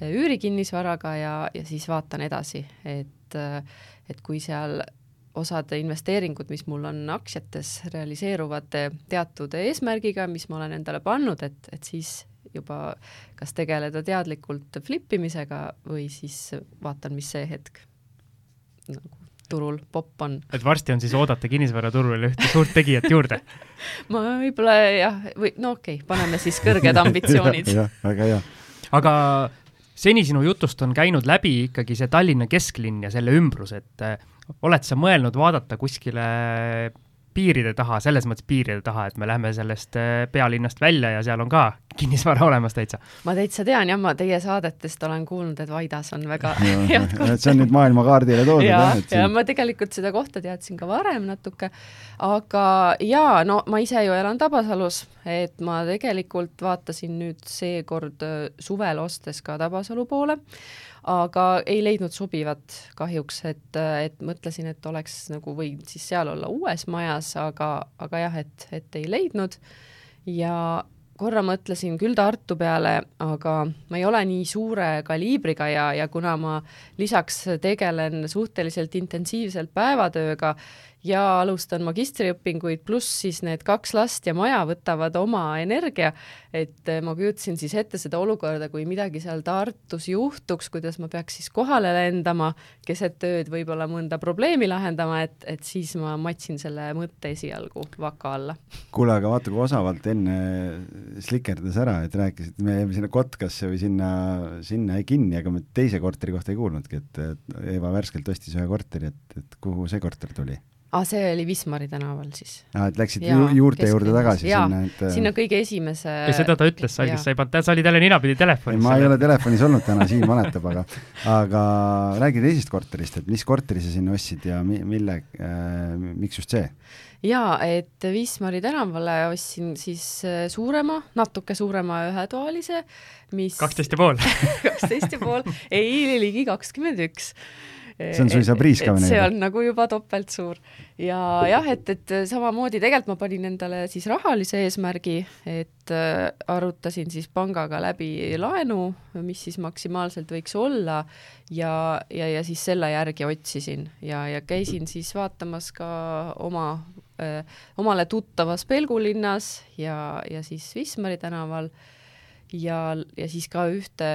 üürikinnisvaraga ja, ja siis vaatan edasi, et, et kui seal osad investeeringud, mis mul on aktsiates, realiseeruvad teatud eesmärgiga, mis ma olen endale pannud, et, et siis juba kas tegeleda teadlikult flip imisega või siis vaatan, mis see hetk nagu turul popp on. et varsti on siis oodata kinnisvaraturul ühte suurt tegijat juurde? ma võib-olla jah, või no okei okay,, paneme siis kõrged ambitsioonid jah, väga hea. aga seni sinu jutust on käinud läbi ikkagi see Tallinna kesklinn ja selle ümbrus, et äh, oled sa mõelnud vaadata kuskile piiride taha, selles mõttes piiride taha, et me lähme sellest äh, pealinnast välja ja seal on ka kinnisvara olemas täitsa. ma täitsa tean jah, ma teie saadetest olen kuulnud, et Vaidas on väga head et see on nüüd maailmakaardile toodud ja, jah, et ja siin ma tegelikult seda kohta teadsin ka varem natuke, aga jaa, no ma ise ju elan Tabasalus, et ma tegelikult vaatasin nüüd seekord äh, suvel ostes ka Tabasalu poole, aga ei leidnud sobivat kahjuks, et, et mõtlesin, et oleks nagu võinud siis seal olla uues majas, aga, aga jah, et, et ei leidnud. Ja korra mõtlesin küll Tartu peale, aga ma ei ole nii suure kaliibriga ja, ja kuna ma lisaks tegelen suhteliselt intensiivselt päevatööga ja alustan magistriõpinguid, pluss siis need kaks last ja maja võtavad oma energia, et ma kujutasin siis ette seda olukorda, kui midagi seal Tartus juhtuks, kuidas ma peaks siis kohale lendama, keset ööd võib-olla mõnda probleemi lahendama, et, et siis ma matsin selle mõtte esialgu vaka alla. kuule, aga vaata, kui osavalt enne slikerdas ära, et rääkisid, me jäime sinna Kotkasse või sinna, sinna kinni, aga me teise korteri kohta ei kuulnudki, et Eva värskelt ostis ühe korteri, et, et kuhu see korter tuli? Aa, see oli Wismari tänaval siis. aa, et läksid ju juurte juurde tagasi jaa, sinna, et sinna kõige esimese ja seda ta ütles, sa, sa ei pannud, sa olid jälle ninapidi telefonis. ma ei ole telefonis olnud täna, Siim mäletab, aga aga räägi teisest korterist, et mis korteri sa sinna ostsid ja mi-, mille äh,, miks just see? jaa, et Wismari tänavale ostsin siis äh, suurema, natuke suurema ühetoalise, mis kaksteist ja pool kaksteist ja pool, ei, ligi kakskümmend üks see on suisa priiskamine. see on nagu juba topelt suur. ja jah, et, et samamoodi tegelikult ma panin endale siis rahalise eesmärgi, et äh, arutasin siis pangaga läbi laenu, mis siis maksimaalselt võiks olla ja, ja, ja siis selle järgi otsisin ja, ja käisin siis vaatamas ka oma öö, äh, omale tuttavas Pelgulinnas ja, ja siis Wismari tänaval ja, ja siis ka ühte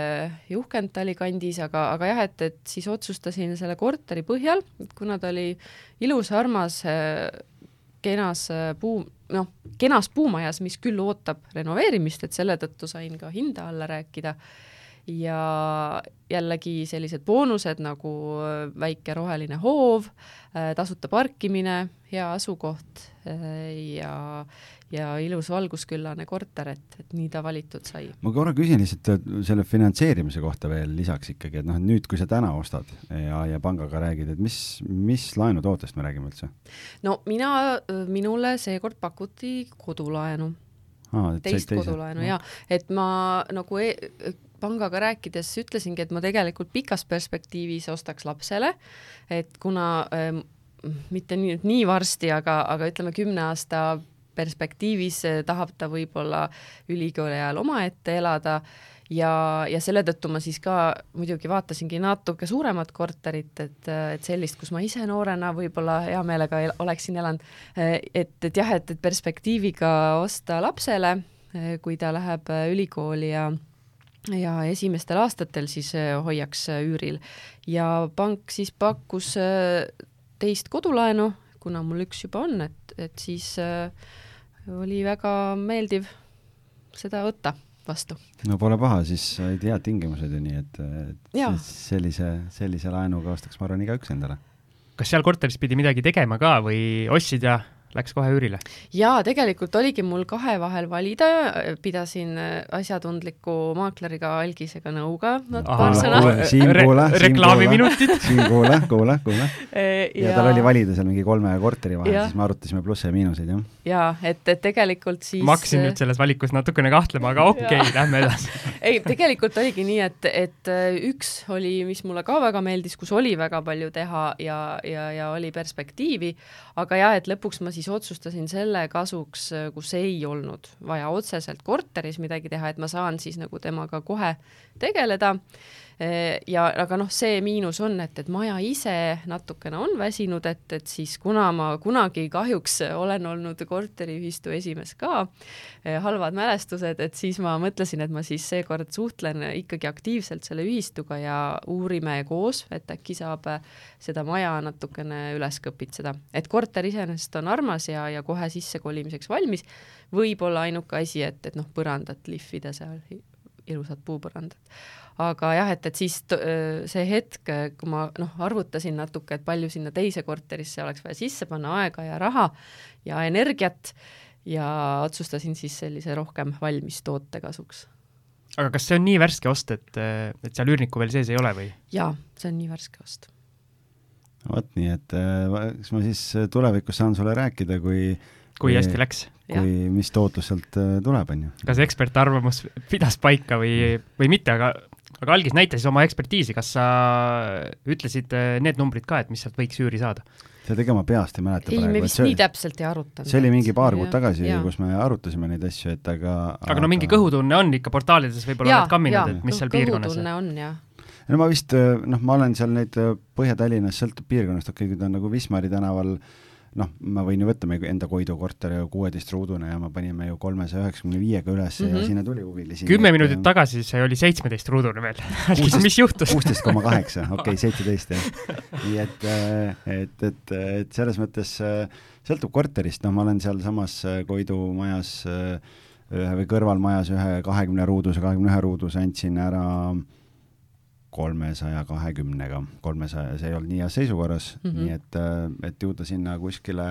Juhkentali kandis, aga, aga jah, et, et siis otsustasin selle korteri põhjal, kuna ta oli ilus, armas, kenas puu, noh, kenas puumajas, mis küll ootab renoveerimist, et selle tõttu sain ka hinda alla rääkida. Ja jällegi sellised boonused nagu väike roheline hoov, tasuta parkimine, hea asukoht ja, ja ilus valgusküllane korter, et, et nii ta valitud sai. ma korra küsin lihtsalt selle finantseerimise kohta veel lisaks ikkagi, et noh, nüüd, kui sa täna ostad ja, ja pangaga räägid, et mis, mis laenutootest me räägime üldse? no mina, minule seekord pakuti kodulaenu. teist teise. kodulaenu no. ja, et ma nagu e pangaga rääkides ütlesingi, et ma tegelikult pikas perspektiivis ostaks lapsele, et kuna äh, mitte nii, nii varsti, aga, aga ütleme kümne aasta perspektiivis tahab ta võib-olla ülikooli ajal omaette elada ja, ja selle tõttu ma siis ka muidugi vaatasingi natuke suuremat korterit, et, et sellist, kus ma ise noorena võib-olla hea meelega el oleksin elanud, et, et jah, et, et perspektiiviga osta lapsele, kui ta läheb ülikooli ja ja esimestel aastatel siis hoiaks üüril. Ja pank siis pakkus teist kodulaenu, kuna mul üks juba on, et, et siis äh, oli väga meeldiv seda võtta vastu. no pole paha, siis said head tingimused ju nii, et, et sellise, sellise laenuga ostaks, ma arvan, igaüks endale. kas seal korteris pidi midagi tegema ka või ostsid ja läks kohe üürile? jaa, tegelikult oligi mul kahe vahel valida, pidasin asjatundliku maakleriga Algisega nõu ka paar sõna. Reklaamiminutid. Siim, kuule, kuule, kuule. ja, ja tal oli valida seal mingi kolme korteri vahel, siis me arutasime plusse ja miinuseid, jah. jaa, et, et tegelikult siis ma hakkasin nüüd selles valikus natukene kahtlema, aga okei okay, lähme edasi ei, tegelikult oligi nii, et, et üks oli, mis mulle ka väga meeldis, kus oli väga palju teha ja, ja, ja oli perspektiivi, aga jah, et lõpuks ma siis otsustasin selle kasuks, kus ei olnud vaja otseselt korteris midagi teha, et ma saan siis nagu temaga kohe tegeleda ja aga noh, see miinus on, et, et maja ise natukene on väsinud, et, et siis kuna ma kunagi kahjuks olen olnud korteriühistu esimees ka, halvad mälestused, et siis ma mõtlesin, et ma siis seekord suhtlen ikkagi aktiivselt selle ühistuga ja uurime koos, et äkki saab seda maja natukene üles kõpitseda. et korter iseenesest on armas ja, ja kohe sissekolimiseks valmis, võib-olla ainuke asi, et, et noh, põrandat lihvida seal, ilusad puupõrandad aga jah, et, et siis see hetk, kui ma noh, arvutasin natuke, et palju sinna teise korterisse oleks vaja sisse panna aega ja raha ja energiat ja otsustasin siis sellise rohkem valmis toote kasuks. aga kas see on nii värske ost, et, et seal üürnikku veel sees ei ole või? jaa, see on nii värske ost. vot nii, et kas ma siis tulevikus saan sulle rääkida, kui kui hästi läks? kui, mis tootlus sealt tuleb, on ju. kas ekspertarvamus pidas paika või, või mitte, aga aga Algis, näita siis oma ekspertiisi, kas sa ütlesid äh, need numbrid ka, et mis sealt võiks üüri saada? seda ega ma peast ei mäleta ei, praegu. me vist nii täpselt ei arutanud. see oli mingi paar kuud tagasi, kus me arutasime neid asju, et aga aga no mingi kõhutunne on ikka portaalides võib-olla oled kamminud, et mis seal piirkonnas kõhutunne on, jah. no ma vist, noh, ma olen seal neid Põhja-Tallinnas, sõltub piirkonnast, okei okay,, kui ta on nagu Wismari tänaval noh, ma võin ju võtta meie enda Koidu korteri kuueteistruudune ja me panime ju kolmesaja üheksakümne viiega üles mm -hmm. ja sinna tuli huvilisi. kümme minutit tagasi see oli seitsmeteistruudune veel. mis juhtus? kuusteist koma kaheksa, okei, seitseteist jah. nii et, et, et, et selles mõttes sõltub korterist, noh, ma olen sealsamas Koidu majas ühe või kõrvalmajas ühe kahekümne ruuduse, kahekümne ühe ruuduse andsin ära kolmesaja kahekümnega, kolmesaja, see ei olnud nii heas seisukorras mm, -hmm. nii et, et jõuda sinna kuskile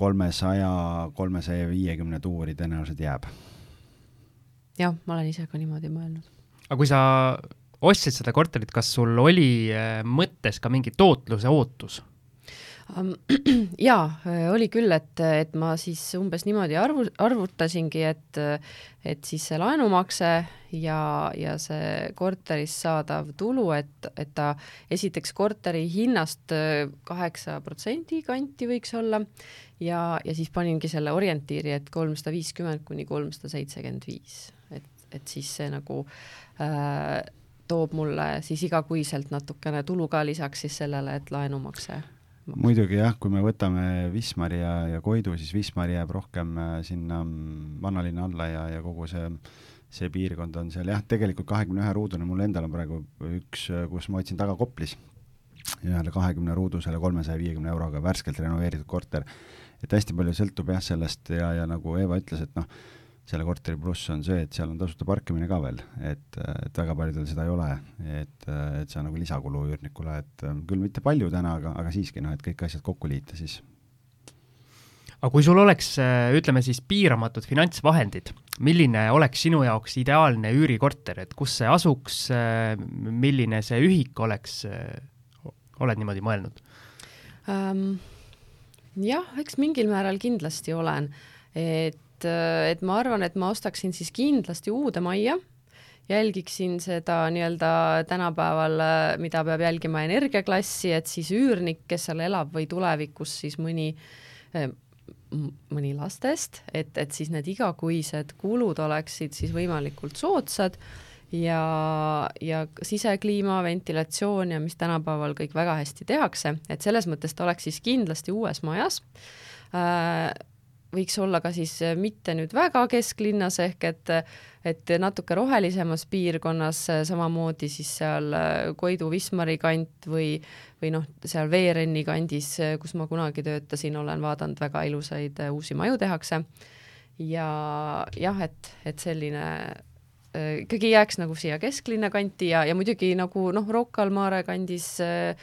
kolmesaja, kolmesaja viiekümne tuuri tõenäoliselt jääb. jah, ma olen ise ka niimoodi mõelnud. aga kui sa ostsid seda korterit, kas sul oli mõttes ka mingi tootluse ootus? jaa, oli küll, et, et ma siis umbes niimoodi arvu, arvutasingi, et, et siis see laenumakse ja, ja see korterist saadav tulu, et, et ta esiteks korteri hinnast kaheksa protsendi kanti võiks olla ja, ja siis paningi selle orientiiri, et kolmsada viiskümmend kuni kolmsada seitsekümmend viis, et, et siis see nagu äh, toob mulle siis igakuiselt natukene tulu ka lisaks siis sellele, et laenumakse muidugi jah, kui me võtame Wismari ja, ja Koidu, siis Wismari jääb rohkem sinna vanalinna alla ja, ja kogu see, see piirkond on seal jah, tegelikult kahekümne ühe ruudune, mul endal on praegu üks, kus ma otsin taga Koplis, ühele kahekümne ruudusele kolmesaja viiekümne euroga värskelt renoveeritud korter. et hästi palju sõltub jah sellest ja, ja nagu Eeva ütles, et noh, selle korteri pluss on see, et seal on tasuta parkimine ka veel, et, et väga paljudel seda ei ole, et, et see on nagu lisakulu üürnikule, et küll mitte palju täna, aga, aga siiski noh, et kõik asjad kokku liita, siis aga kui sul oleks, ütleme siis piiramatud finantsvahendid, milline oleks sinu jaoks ideaalne üürikorter, et kus see asuks, milline see ühik oleks, oled niimoodi mõelnud um,? jah, eks mingil määral kindlasti olen, et, et ma arvan, et ma ostaksin siis kindlasti uude majja. Jälgiksin seda nii-öelda tänapäeval, mida peab jälgima energiaklassi, et siis üürnik, kes seal elab või tulevikus siis mõni mõni lastest, et, et siis need igakuised kulud oleksid siis võimalikult soodsad ja, ja sisekliima, ventilatsioon ja mis tänapäeval kõik väga hästi tehakse, et selles mõttes ta oleks siis kindlasti uues majas. Äh, võiks olla ka siis mitte nüüd väga kesklinnas ehk et, et natuke rohelisemas piirkonnas, samamoodi siis seal Koidu-Wismari kant või, või noh, seal Veerenni kandis, kus ma kunagi töötasin, olen vaadanud, väga ilusaid uusi maju tehakse. ja jah, et, et selline ikkagi jääks nagu siia kesklinna kanti ja, ja muidugi nagu noh, Rocca al Mare kandis äh,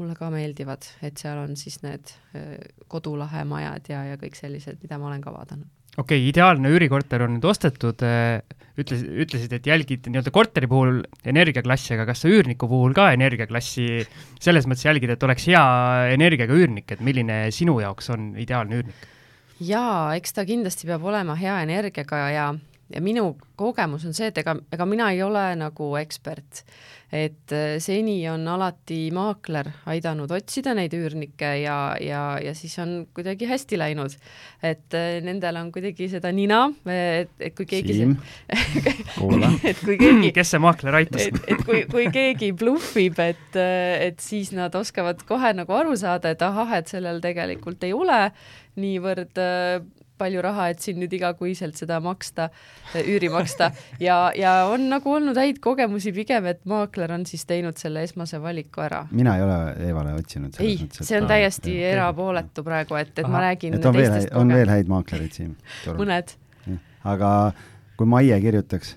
mulle ka meeldivad, et seal on siis need kodulahe majad ja, ja kõik sellised, mida ma olen ka vaadanud. okei okay,, ideaalne üürikorter on nüüd ostetud, ütles, ütlesid, et jälgid nii-öelda korteri puhul energiaklassi, aga kas sa üürniku puhul ka energiaklassi selles mõttes jälgid, et oleks hea energiaga üürnik, et milline sinu jaoks on ideaalne üürnik? jaa, eks ta kindlasti peab olema hea energiaga ja, ja minu kogemus on see, et ega, ega mina ei ole nagu ekspert et äh, seni on alati maakler aidanud otsida neid üürnikke ja, ja, ja siis on kuidagi hästi läinud. et äh, nendel on kuidagi seda nina, et, et kui keegi Siim, kuula. et kui keegi kes see maakler aitas? et, et kui, kui keegi bluffib, et, äh, et siis nad oskavad kohe nagu aru saada, et ahah, et sellel tegelikult ei ole niivõrd palju raha, et siin nüüd igakuiselt seda maksta, üüri maksta ja, ja on nagu olnud häid kogemusi pigem, et maakler on siis teinud selle esmase valiku ära. mina ei ole Eevale otsinud. ei, see on täiesti jah, erapooletu praegu, et, et Aha. ma räägin et on veel, on veel häid maaklereid siin? mõned. aga kui Maie kirjutaks?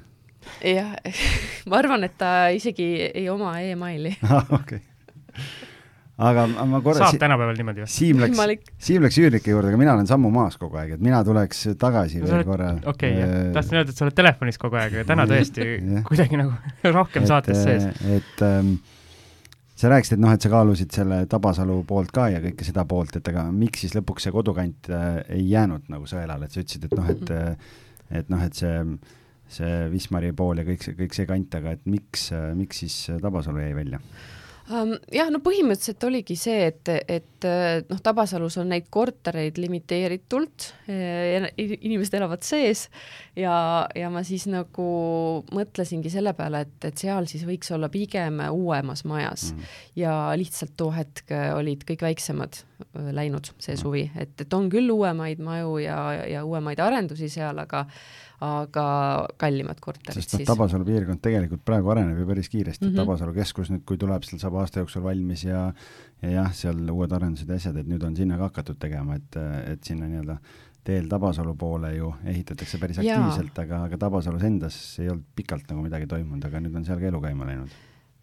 jah, ma arvan, et ta isegi ei oma emaili. okei aga ma korra saab tänapäeval niimoodi või? Siim läks, Siim läks üürnike juurde, aga mina olen sammu maas kogu aeg, et mina tuleks tagasi no, veel oled, korra. okei okay, äh,, tahtsin öelda, et sa oled telefonis kogu aeg, aga täna tõesti kuidagi nagu rohkem et, saates sees. et ähm, sa rääkisid, et noh, et sa kaalusid selle Tabasalu poolt ka ja kõike seda poolt, et aga miks siis lõpuks see kodukant äh, ei jäänud nagu sõelale, et sa ütlesid, et noh, et mm -hmm. et noh, et see see Wismari pool ja kõik see, kõik see kant, aga et miks, miks siis Tabasalu jäi välja? Jah, no põhimõtteliselt oligi see, et, et noh, Tabasalus on neid kortereid limiteeritult, eh, inimesed elavad sees ja, ja ma siis nagu mõtlesingi selle peale, et, et seal siis võiks olla pigem uuemas majas mm. ja lihtsalt too hetk olid kõik väiksemad läinud see suvi, et, et on küll uuemaid maju ja, ja uuemaid arendusi seal, aga aga kallimad korterid sest noh, Tabasalu piirkond tegelikult praegu areneb ju päris kiiresti. Mm, -hmm. Tabasalu keskus nüüd, kui tuleb, seal saab aasta jooksul valmis ja ja jah, seal uued arendused ja asjad, et nüüd on sinna ka hakatud tegema, et, et sinna nii-öelda teel Tabasalu poole ju ehitatakse päris aktiivselt, aga, aga Tabasalus endas ei olnud pikalt nagu midagi toimunud, aga nüüd on seal ka elu käima läinud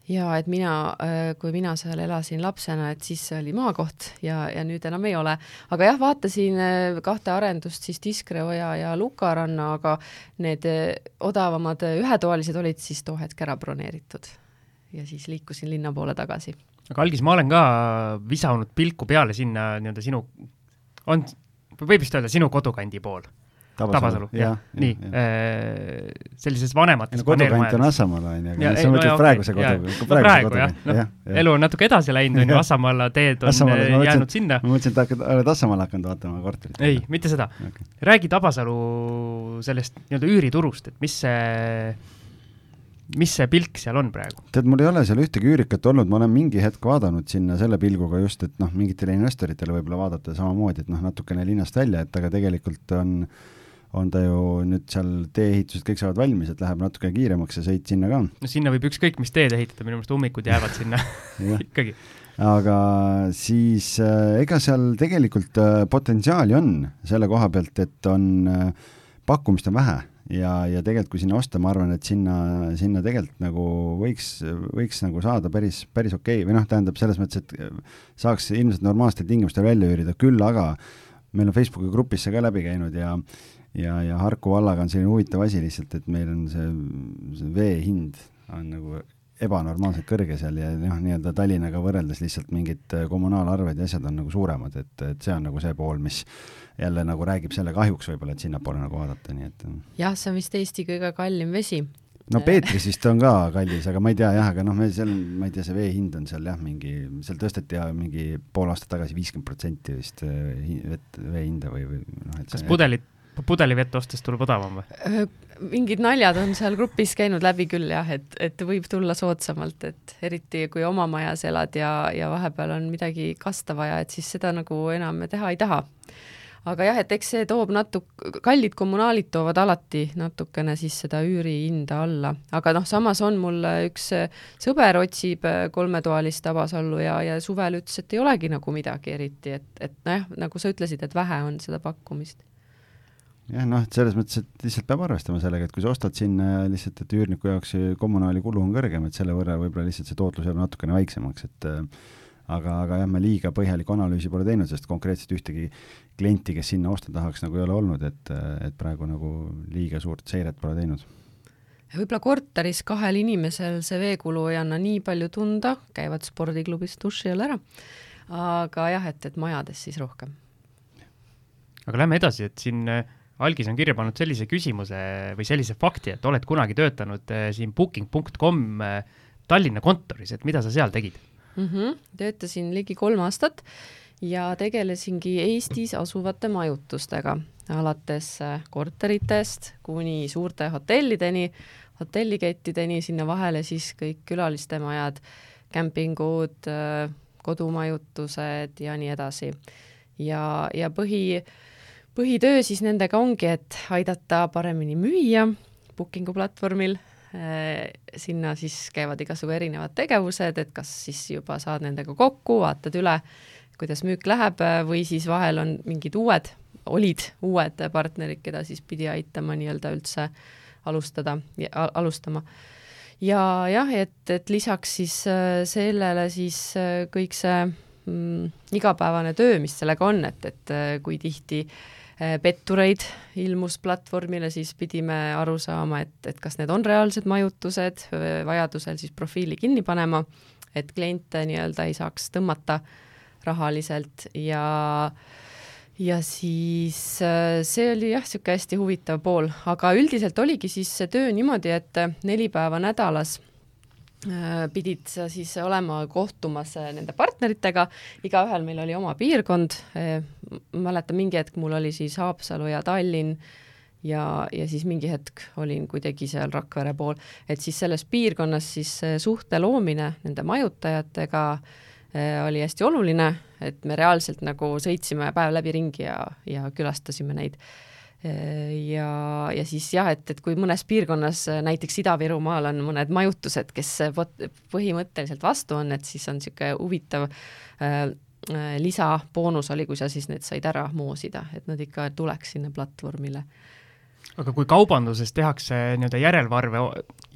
ja et mina, äh, kui mina seal elasin lapsena, et siis oli maakoht ja, ja nüüd enam ei ole. aga jah, vaatasin äh, kahte arendust siis Tiskreoja ja Lukaranna, aga need äh, odavamad ühetoalised olid siis too hetk ära broneeritud. ja siis liikusin linna poole tagasi. aga Algis, ma olen ka visanud pilku peale sinna nii-öelda sinu, on, võib vist öelda sinu kodukandi pool Tabasalu, jah, nii, äh, sellises vanemates no, kodukant on Assamaal, on ju, aga sa mõtled no, praeguse kodu, praegu jah, noh, elu on natuke edasi läinud, on ju, Assamaala teed on Assamala, jäänud mõtlesin, sinna. ma mõtlesin, et hakkad, oled Assamaal hakanud vaatama korterit. ei, mitte seda. Okay.. räägi Tabasalu sellest nii-öelda üüriturust, et mis see mis see pilk seal on praegu? tead, mul ei ole seal ühtegi üürikat olnud, ma olen mingi hetk vaadanud sinna selle pilguga just, et noh, mingitele investoritele võib-olla vaadata samamoodi, et noh, natukene linnast välja, et aga tegelikult on äh, on ta ju nüüd seal tee-ehitused kõik saavad valmis, et läheb natuke kiiremaks see sõit sinna ka. no sinna võib ükskõik mis teed ehitada, minu meelest ummikud jäävad sinna ikkagi. aga siis äh, ega seal tegelikult äh, potentsiaali on selle koha pealt, et on äh,, pakkumist on vähe ja, ja tegelikult kui sinna osta, ma arvan, et sinna, sinna tegelikult nagu võiks, võiks nagu saada päris, päris okei okay. või noh, tähendab selles mõttes, et saaks ilmselt normaalsetel tingimustel välja üürida, küll aga meil on Facebooki grupis see ka läbi käinud ja ja, ja Harku vallaga on selline huvitav asi lihtsalt, et meil on see, see vee hind on nagu ebanormaalselt kõrge seal ja noh, nii-öelda Tallinnaga võrreldes lihtsalt mingid äh, kommunaalarved ja asjad on nagu suuremad, et, et see on nagu see pool, mis jälle nagu räägib selle kahjuks võib-olla, et sinnapoole nagu vaadata, nii et jah, see on vist Eesti kõige kallim vesi. no Peetris vist on ka kallis, aga ma ei tea jah, aga noh, me seal, ma ei tea, see vee hind on seal jah, mingi, seal tõsteti ja mingi pool aastat tagasi viiskümmend protsenti vist äh, vett, vee hinda või, või noh, et kas pudelit pudelivett ostes tuleb odavam või? mingid naljad on seal grupis käinud läbi küll jah, et, et võib tulla soodsamalt, et eriti kui oma majas elad ja, ja vahepeal on midagi kasta vaja, et siis seda nagu enam teha ei taha. aga jah, et eks see toob natuke, kallid kommunaalid toovad alati natukene siis seda üürihinda alla, aga noh, samas on mul üks sõber otsib kolmetoalist Tabasallu ja, ja suvel ütles, et ei olegi nagu midagi eriti, et, et nojah, nagu sa ütlesid, et vähe on seda pakkumist jah, noh, et selles mõttes, et lihtsalt peab arvestama sellega, et kui sa ostad sinna lihtsalt, et üürniku jaoks kommunaali kulu on kõrgem, et selle võrra võib-olla lihtsalt see tootlus jääb natukene väiksemaks, et äh, aga, aga jah, me liiga põhjalikku analüüsi pole teinud, sest konkreetselt ühtegi klienti, kes sinna osta tahaks, nagu ei ole olnud, et, et praegu nagu liiga suurt seiret pole teinud. võib-olla korteris kahel inimesel see veekulu ei anna nii palju tunda, käivad spordiklubis duši all ära, aga jah, et, et majades siis rohkem. aga lähme edasi, et siin äh, algis on kirja pannud sellise küsimuse või sellise fakti, et oled kunagi töötanud äh, siin booking.com äh, Tallinna kontoris, et mida sa seal tegid mm? -hmm. töötasin ligi kolm aastat ja tegelesingi Eestis asuvate majutustega, alates äh, korteritest kuni suurte hotellideni, hotellikettideni, sinna vahele siis kõik külalistemajad, kämpingud, kodumajutused ja nii edasi. ja, ja põhi põhitöö siis nendega ongi, et aidata paremini müüa Bookingu platvormil, äh, sinna siis käivad igasugu erinevad tegevused, et kas siis juba saad nendega kokku, vaatad üle, kuidas müük läheb või siis vahel on mingid uued, olid uued partnerid, keda siis pidi aitama nii-öelda üldse alustada, alustama. ja jah, et, et lisaks siis äh, sellele siis äh, kõik see mm, igapäevane töö, mis sellega on, et, et kui tihti äh, pettureid ilmus platvormile, siis pidime aru saama, et, et kas need on reaalsed majutused, vajadusel siis profiili kinni panema, et kliente nii-öelda ei saaks tõmmata rahaliselt ja ja siis äh, see oli jah, niisugune hästi huvitav pool, aga üldiselt oligi siis see töö niimoodi, et äh, neli päeva nädalas äh, pidid sa siis olema kohtumas nende partneritega, igaühel meil oli oma piirkond, mäletan mingi hetk mul oli siis Haapsalu ja Tallinn ja, ja siis mingi hetk olin kuidagi seal Rakvere pool, et siis selles piirkonnas siis suhte loomine nende majutajatega oli hästi oluline et me reaalselt nagu sõitsime päev läbi ringi ja, ja külastasime neid. Ja, ja siis jah, et, et kui mõnes piirkonnas, näiteks Ida-Virumaal on mõned majutused, kes põhimõtteliselt vastu on, et siis on niisugune huvitav äh, lisaboonus oli, kui sa siis need said ära moosida, et nad ikka tuleks sinna platvormile aga kui kaubanduses tehakse nii-öelda järelevalve,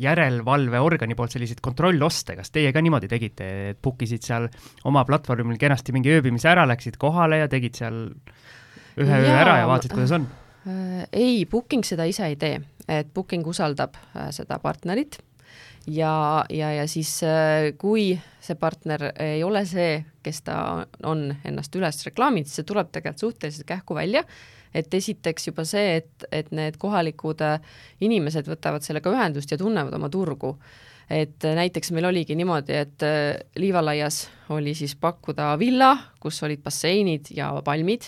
järelevalveorgani poolt selliseid kontrolloste, kas teie ka niimoodi tegite, et book isid seal oma platvormil kenasti mingi ööbimise ära, läksid kohale ja tegid seal ühe öö ära ja vaatasid, kuidas on? Äh, ei, booking seda ise ei tee, et booking usaldab äh, seda partnerit. Ja, ja, ja siis äh, kui see partner ei ole see, kes ta on ennast üles reklaaminud, siis see tuleb tegelikult suhteliselt kähku välja. Et esiteks juba see, et, et need kohalikud inimesed võtavad sellega ühendust ja tunnevad oma turgu. et näiteks meil oligi niimoodi, et Liivalaias oli siis pakkuda villa, kus olid basseinid ja palmid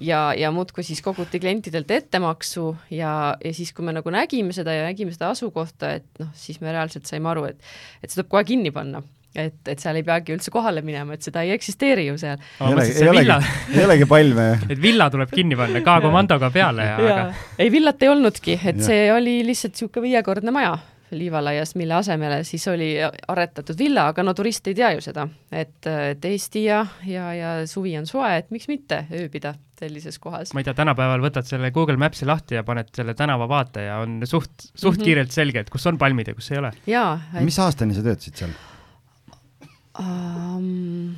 ja, ja muudkui siis koguti klientidelt ettemaksu ja, ja siis, kui me nagu nägime seda ja nägime seda asukohta, et noh, siis me reaalselt saime aru, et, et see tuleb kohe kinni panna et, et seal ei peagi üldse kohale minema, et seda ei eksisteeri ju seal. ei olegi, ei olegi, ei olegi palme. et villa tuleb kinni panna K-komandoga peale ja, ja. aga. ei, villat ei olnudki, et ja. see oli lihtsalt niisugune viiekordne maja Liivalaias, mille asemele siis oli aretatud villa, aga no turist ei tea ju seda, et, et Eesti ja, ja, ja suvi on soe, et miks mitte ööbida sellises kohas. ma ei tea, tänapäeval võtad selle Google Maps'i lahti ja paned selle tänavavaate ja on suht, suht mm -hmm. kiirelt selge, et kus on palmid ja kus ei ole. jaa et.... mis aastani sa töötasid seal? um,?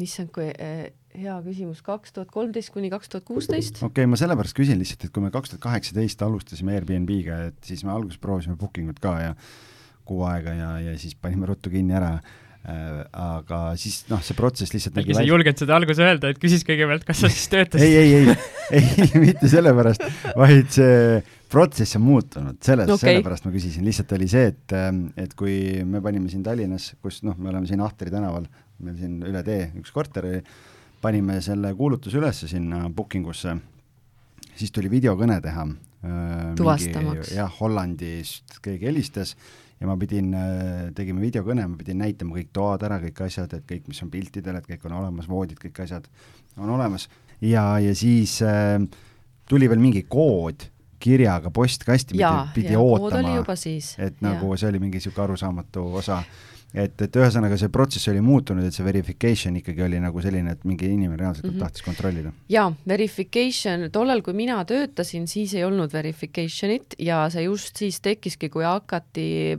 issand, kui eh, hea küsimus, kaks tuhat kolmteist kuni kaks tuhat kuusteist. okei okay,, ma sellepärast küsin lihtsalt, et kui me kaks tuhat kaheksateist alustasime Airbnb-ga, et siis me alguses proovisime booking ut ka ja kuu aega ja, ja siis panime ruttu kinni ära. Äh, aga siis noh, see protsess lihtsalt äkki sa ei julgenud seda alguses öelda, et küsis kõigepealt, kas sa siis töötasid? Ei, ei, ei, ei, mitte sellepärast, vaid see protsess on muutunud, selles okay., sellepärast ma küsisin, lihtsalt oli see, et, ähm, et kui me panime siin Tallinnas, kus noh, me oleme siin Ahtri tänaval, meil siin üle tee üks korter oli, panime selle kuulutuse üles sinna booking usse, siis tuli videokõne teha. Äh, tuvastamaks. jah, Hollandist keegi helistas ja ma pidin, äh, tegime videokõne, ma pidin näitama kõik toad ära, kõik asjad, et kõik, mis on piltidel, et kõik on olemas, voodid, kõik asjad on olemas ja, ja siis äh, tuli veel mingi kood kirjaga postkasti pidi, pidi ja, ootama, et nagu ja. see oli mingi niisugune arusaamatu osa. Et, et ühesõnaga see protsess oli muutunud, et see verification ikkagi oli nagu selline, et mingi inimene reaalselt mm -hmm. tahtis kontrollida. jaa, verification, tollal, kui mina töötasin, siis ei olnud verification'it ja see just siis tekkiski, kui hakati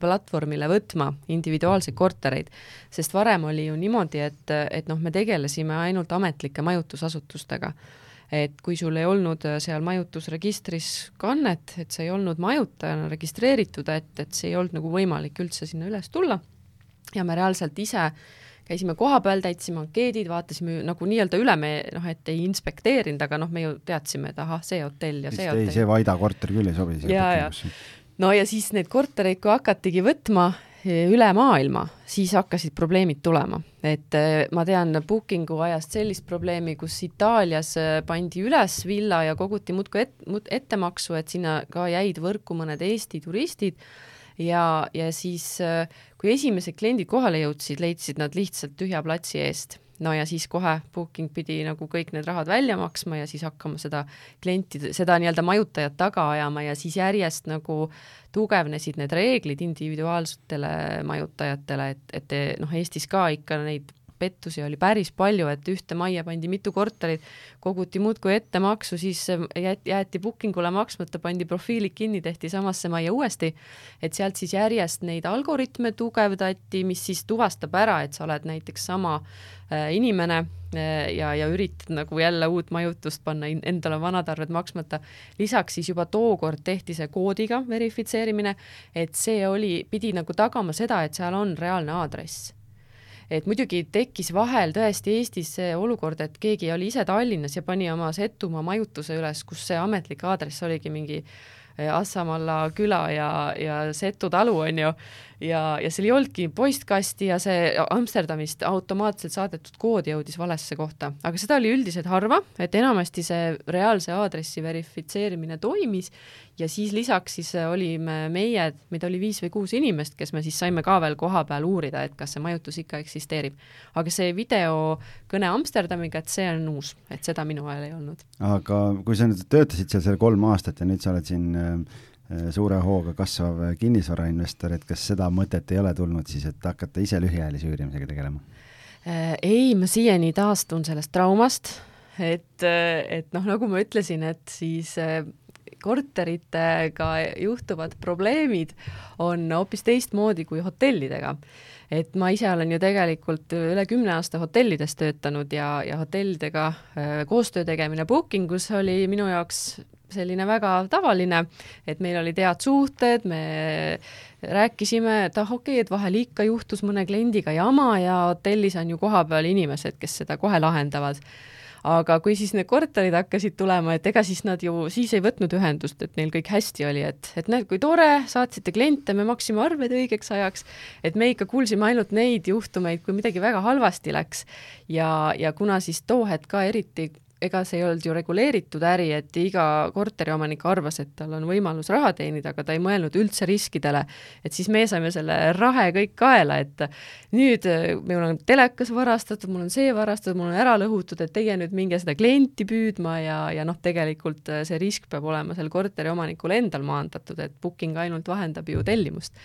platvormile võtma individuaalseid kortereid, sest varem oli ju niimoodi, et, et noh, me tegelesime ainult ametlike majutusasutustega et kui sul ei olnud seal majutusregistris kannet, et sa ei olnud majutajana registreeritud, et, et see ei olnud nagu võimalik üldse sinna üles tulla ja me reaalselt ise käisime kohapeal, täitsime ankeedid, vaatasime nagu nii-öelda üle, me noh, et ei inspekteerinud, aga noh, me ju teadsime, et ahah, see hotell ja see hotell. see Vaida korter küll ei sobi siia pakkumusse. no ja siis neid kortereid, kui hakatigi võtma, üle maailma, siis hakkasid probleemid tulema. et eh, ma tean booking'u ajast sellist probleemi, kus Itaalias eh, pandi üles villa ja koguti muudkui et, muud ettemaksu, et sinna ka jäid võrku mõned Eesti turistid ja, ja siis, kui esimesed kliendid kohale jõudsid, leidsid nad lihtsalt tühja platsi eest. No ja siis kohe booking pidi nagu kõik need rahad välja maksma ja siis hakkama seda klientide, seda nii-öelda majutajat taga ajama ja siis järjest nagu tugevnesid need reeglid individuaalsetele majutajatele, et, et noh, Eestis ka ikka neid pettusi oli päris palju, et ühte majja pandi mitu korterit, koguti muudkui ettemaksu, siis jäeti booking ule maksmata, pandi profiilid kinni, tehti samasse majja uuesti, et sealt siis järjest neid algoritme tugevdati, mis siis tuvastab ära, et sa oled näiteks sama äh, inimene äh, ja, ja üritad nagu jälle uut majutust panna, endal on vanad arved maksmata. lisaks siis juba tookord tehti see koodiga verifitseerimine, et see oli, pidi nagu tagama seda, et seal on reaalne aadress et muidugi tekkis vahel tõesti Eestis see olukord, et keegi oli ise Tallinnas ja pani oma Setomaa majutuse üles, kus see ametlik aadress oligi mingi eh, Assamalla küla ja, ja Setu talu, on ju, ja, ja seal ei olnudki postkasti ja see Amsterdamist automaatselt saadetud kood jõudis valesse kohta, aga seda oli üldiselt harva, et enamasti see reaalse aadressi verifitseerimine toimis ja siis lisaks siis olime meie, meid oli viis või kuus inimest, kes me siis saime ka veel koha peal uurida, et kas see majutus ikka eksisteerib. aga see videokõne Amsterdamiga, et see on uus, et seda minu ajal ei olnud. aga kui sa nüüd töötasid seal selle kolm aastat ja nüüd sa oled siin äh, suure hooga kasvav kinnisvarainvestor, et kas seda mõtet ei ole tulnud siis, et hakata ise lühiajalise üürimisega tegelema? Äh, ei, ma siiani taastun sellest traumast, et, et noh, nagu ma ütlesin, et siis äh, korteritega juhtuvad probleemid on hoopis teistmoodi kui hotellidega. et ma ise olen ju tegelikult üle kümne aasta hotellides töötanud ja, ja hotellidega koostöö tegemine Booking us oli minu jaoks selline väga tavaline, et meil olid head suhted, me rääkisime, et ah okei okay,, et vahel ikka juhtus mõne kliendiga jama ja hotellis on ju kohapeal inimesed, kes seda kohe lahendavad aga kui siis need korterid hakkasid tulema, et ega siis nad ju siis ei võtnud ühendust, et neil kõik hästi oli, et, et näed, kui tore, saatsite kliente, me maksime arved õigeks ajaks, et me ikka kuulsime ainult neid juhtumeid, kui midagi väga halvasti läks. ja, ja kuna siis too hetk ka eriti ega see ei olnud ju reguleeritud äri, et iga korteriomanik arvas, et tal on võimalus raha teenida, aga ta ei mõelnud üldse riskidele. et siis me saime selle rahe kõik kaela, et nüüd äh, mul on telekas varastatud, mul on see varastatud, mul on ära lõhutud, et teie nüüd minge seda klienti püüdma ja, ja noh, tegelikult äh, see risk peab olema seal korteriomanikul endal maandatud, et booking ainult vahendab ju tellimust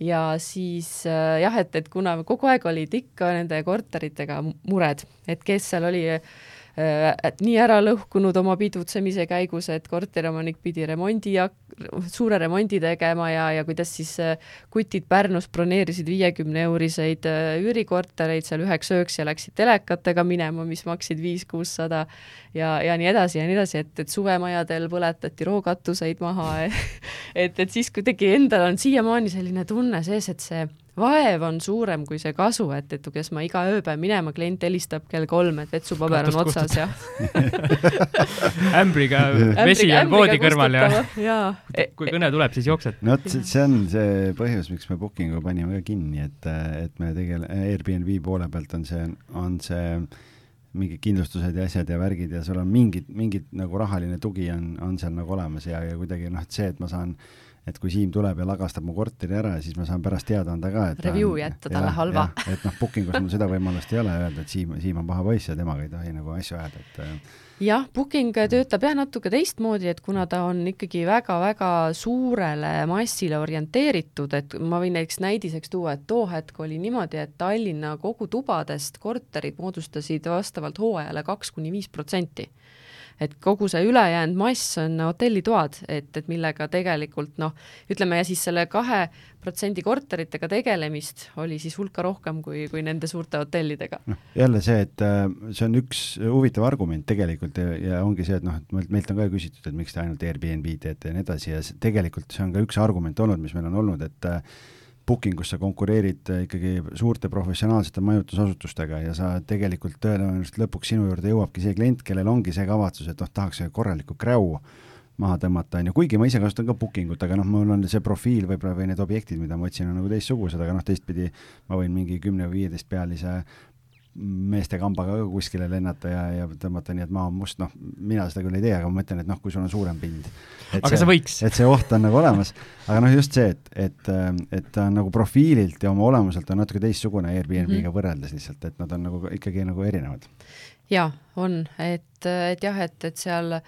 ja siis äh, jah, et, et kuna kogu aeg olid ikka nende korteritega mured, et kes seal oli nii ära lõhkunud oma pidutsemise käigus, et korteriomanik pidi remondi suure remondi tegema ja, ja kuidas siis äh, kutid Pärnus broneerisid viiekümne euriseid äh, üürikortereid seal üheks ööks ja läksid telekatega minema, mis maksid viis-kuussada ja, ja nii edasi ja nii edasi, et, et suvemajadel põletati rookatuseid maha et, et siis kuidagi endal on siiamaani selline tunne sees, et see vaev on suurem kui see kasu, et, et kes ma iga ööpäev minema, klient helistab kell kolm, et vetsupaber on otsas ja ämbriga vesi on voodi kõrval ja, ja kui kõne tuleb, siis jooksed. no vot, see on see põhjus, miks me booking'u panime ka kinni, et, et me tegele-, Airbnb poole pealt on see, on see mingid kindlustused ja asjad ja värgid ja sul on mingid, mingid nagu rahaline tugi on, on seal nagu olemas ja, ja kuidagi noh, et see, et ma saan äh, et kui Siim tuleb ja lagastab mu korteri ära, siis ma saan pärast teada anda ka, et review jätta talle halva. et noh, booking us mul seda võimalust ei ole öelda, et Siim, Siim on paha poiss ja temaga ei tohi nagu asju ajada, et äh, jah, booking töötab jah natuke teistmoodi, et kuna ta on ikkagi väga-väga suurele massile orienteeritud, et ma võin näiteks näidiseks tuua, et too hetk oli niimoodi, et Tallinna kogutubadest korterid moodustasid vastavalt hooajale kaks kuni viis protsenti et kogu see ülejäänud mass on hotellitoad, et, et millega tegelikult noh, ütleme ja siis selle kahe protsendi korteritega tegelemist oli siis hulka rohkem kui, kui nende suurte hotellidega. noh, jälle see, et äh, see on üks huvitav argument tegelikult ja, ja ongi see, et noh, et meilt on ka küsitud, et miks te ainult Airbnb teete ja nii edasi ja tegelikult see on ka üks argument olnud, mis meil on olnud, et äh, booking us sa konkureerid äh, ikkagi suurte professionaalsete majutusasutustega ja sa tegelikult tõenäoliselt lõpuks sinu juurde jõuabki see klient, kellel ongi see kavatsus, et noh, tahaks korralikku kräu maha tõmmata, on ju, kuigi ma ise kasutan ka booking ut, aga noh, mul on see profiil võib-olla või need objektid, mida ma otsin, on nagu teistsugused, aga noh, teistpidi ma võin mingi kümne või viieteist pealise meeste kambaga ka kuskile lennata ja, ja tõmmata nii, et maa on must, noh, mina seda küll ei tee, aga ma mõtlen, et noh, kui sul on suurem pind. aga see, sa võiks. et see oht on nagu olemas, aga noh, just see, et, et, et ta on nagu profiililt ja oma olemuselt on natuke teistsugune Airbnb-ga mm -hmm. võrreldes lihtsalt, et nad on nagu ikkagi nagu erinevad. jaa, on, et, et jah, et, et seal äh,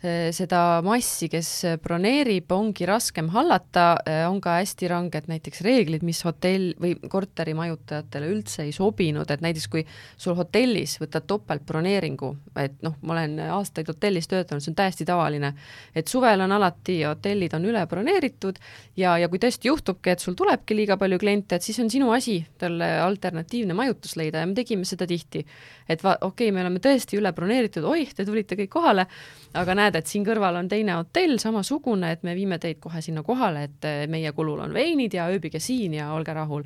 seda massi, kes broneerib, ongi raskem hallata, äh, on ka hästi ranged näiteks reeglid, mis hotell või korterimajutajatele üldse ei sobinud, et näiteks kui sul hotellis võtad topeltbroneeringu, et noh, ma olen aastaid hotellis töötanud, see on täiesti tavaline, et suvel on alati hotellid on üle broneeritud ja, ja kui tõesti juhtubki, et sul tulebki liiga palju kliente, et siis on sinu asi talle alternatiivne majutus leida ja me tegime seda tihti. et va-, okei okay,, me oleme tõesti üle broneeritud, oih, te tulite kõik kohale, aga näed, näed, et siin kõrval on teine hotell, samasugune, et me viime teid kohe sinna kohale, et eh, meie kulul on veinid ja ööbige siin ja olge rahul.